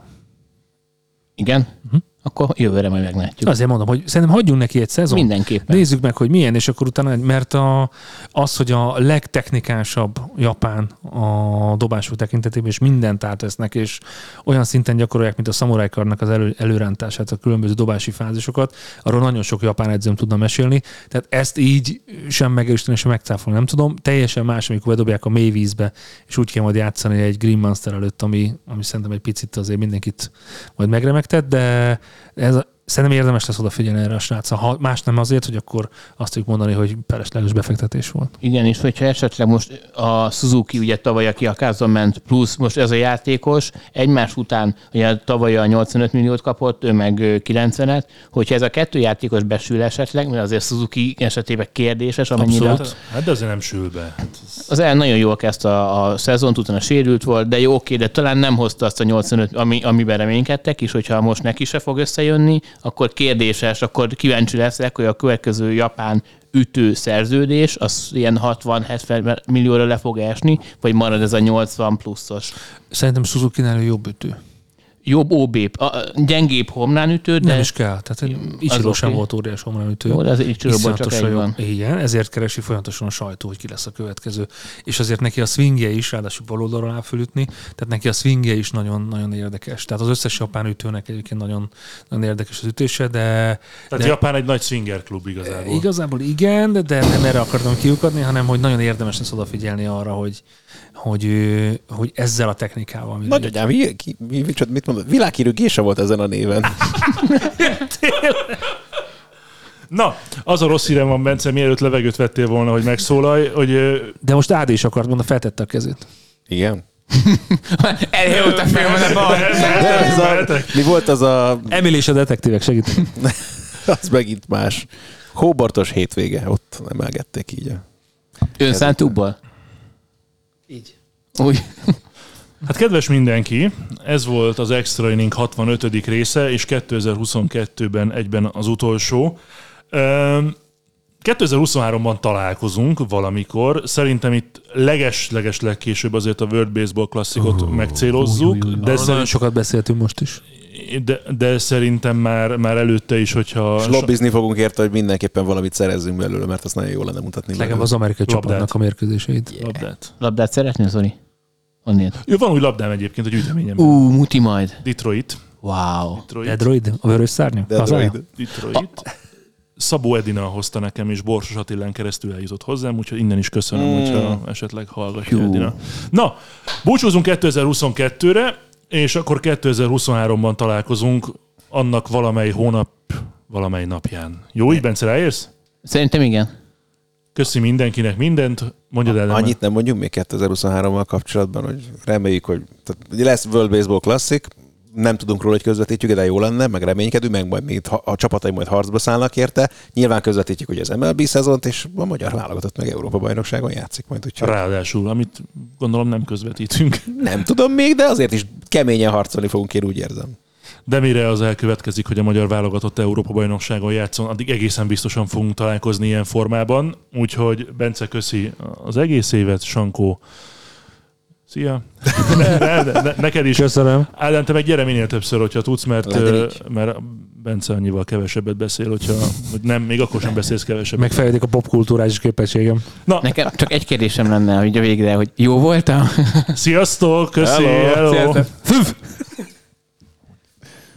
Igen? Uh-huh. Akkor jövőre majd meglátjuk. Azért mondom, hogy szerintem hagyjunk neki egy szezon. Mindenképpen. Nézzük meg, hogy milyen, és akkor utána, mert a, az, hogy a legtechnikásabb Japán a dobások tekintetében, és mindent átvesznek, és olyan szinten gyakorolják, mint a Samurai Cardnak az elő, előrántását, a különböző dobási fázisokat, arról nagyon sok japán edzőm tudna mesélni. Tehát ezt így sem megerősíteni, sem megcáfolni nem tudom. Teljesen más, amikor bedobják a mély vízbe, és úgy kell majd játszani egy Green Monster előtt, ami, ami szerintem egy picit azért mindenkit majd megremegtet, de ez a, Szerintem érdemes lesz odafigyelni erre a srácra. Ha más nem azért, hogy akkor azt tudjuk mondani, hogy felesleges befektetés volt. Igen, és hogyha esetleg most a Suzuki ugye tavaly, aki a kázon ment, plusz most ez a játékos, egymás után ugye tavaly a 85 milliót kapott, ő meg ö, 90-et, hogyha ez a kettő játékos besül esetleg, mert azért Suzuki esetében kérdéses, amennyire Abszolút. Hát de azért nem sül be. az el nagyon jól kezdte a, a szezont, utána sérült volt, de jó, oké, de talán nem hozta azt a 85, ami, amiben reménykedtek, és hogyha most neki se fog összejönni, akkor kérdéses, akkor kíváncsi leszek, hogy a következő japán ütő szerződés, az ilyen 60-70 millióra le fog esni, vagy marad ez a 80 pluszos. Szerintem Suzuki-nál jobb ütő. Jobb OB, a, gyengébb homlánütő, de Nem is kell. Tehát Ichiro sem oké. volt óriás homlánütő. Jó, de az Ichiroból csak egy van. Igen, ezért keresi folyamatosan a sajtó, hogy ki lesz a következő. És azért neki a swingje is, ráadásul bal oldalról áll fölütni, tehát neki a swingje is nagyon, nagyon érdekes. Tehát az összes japán ütőnek egyébként nagyon, nagyon érdekes az ütése, de, Tehát de Japán egy nagy swinger klub igazából. Igazából igen, de, de nem erre akartam kiukadni, hanem hogy nagyon érdemes lesz odafigyelni arra, hogy, hogy, hogy ezzel a technikával. Nagyanyám, mi, ki, mi, mi, mit mondod? Világhírű gése volt ezen a néven. Na, az a rossz hírem van, Bence, mielőtt levegőt vettél volna, hogy megszólalj, hogy De most Ádi is akart mondani, feltette a kezét. Igen. Elhívott a film, de mehetek? mi volt az a... Emil és a detektívek segítenek. Az megint más. Hóbartos hétvége, ott emelgették így. a- Önszántúból? Úgy. Hát kedves mindenki, ez volt az Extra Inning 65. része, és 2022-ben egyben az utolsó. Öm, 2023-ban találkozunk valamikor. Szerintem itt leges-leges legkésőbb azért a World Baseball Classicot uh, megcélozzuk, Új, új, új. de, szerint, Nagyon sokat beszéltünk most is. de, de szerintem már, már előtte is, hogyha... És lobbizni fogunk érte, hogy mindenképpen valamit szerezzünk belőle, mert azt nagyon jó lenne mutatni. Legalább az amerikai Labdát. csapatnak a mérkőzéseit. labdát. Labdát szeretnél, Zoli? Onnét. Jó, van új labdám egyébként, hogy üteményem. Ú, muti majd. Detroit. Wow. Detroit. Detroit? A vörös szárnya? Detroit. Detroit. Szabó Edina hozta nekem, és Borsos Attilán keresztül eljutott hozzám, úgyhogy innen is köszönöm, Mm. hogyha esetleg hallgatja. Edina. Na, búcsúzunk 2022-re, és akkor 2023-ban találkozunk annak valamely hónap, valamely napján. Jó, így Bence, ráérsz? Szerintem igen. Köszi mindenkinek mindent, mondjad el. Annyit nem mondjuk még 2023-mal kapcsolatban, hogy reméljük, hogy tehát lesz World Baseball Classic, nem tudunk róla, hogy közvetítjük, de jó lenne, meg reménykedünk, meg majd még a csapatai majd harcba szállnak érte. Nyilván közvetítjük ugye az MLB szezont, és a magyar válogatott meg Európa bajnokságon játszik majd, úgyhogy Ráadásul, amit gondolom nem közvetítünk. nem tudom még, de azért is keményen harcolni fogunk, én úgy érzem. De mire az elkövetkezik, hogy a magyar válogatott Európa bajnokságon játszon, addig egészen biztosan fogunk találkozni ilyen formában. Úgyhogy Bence, köszi az egész évet, Sankó. Szia! Ne, ne, ne, ne, neked is. Köszönöm. Ádám, te meg gyere minél többször, hogyha tudsz, mert, mert Bence annyival kevesebbet beszél, hogyha hogy nem, még akkor sem beszélsz kevesebbet. Megfejlődik a popkulturális képességem. Na, Nekem csak egy kérdésem lenne, hogy a végre, hogy jó voltam? sziasztok, köszi, Hello. hello. Sziasztok.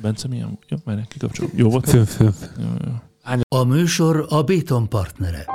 Bence milyen? Jó, már kikapcsolom. Jó volt? Jó. A műsor a Béton partnere.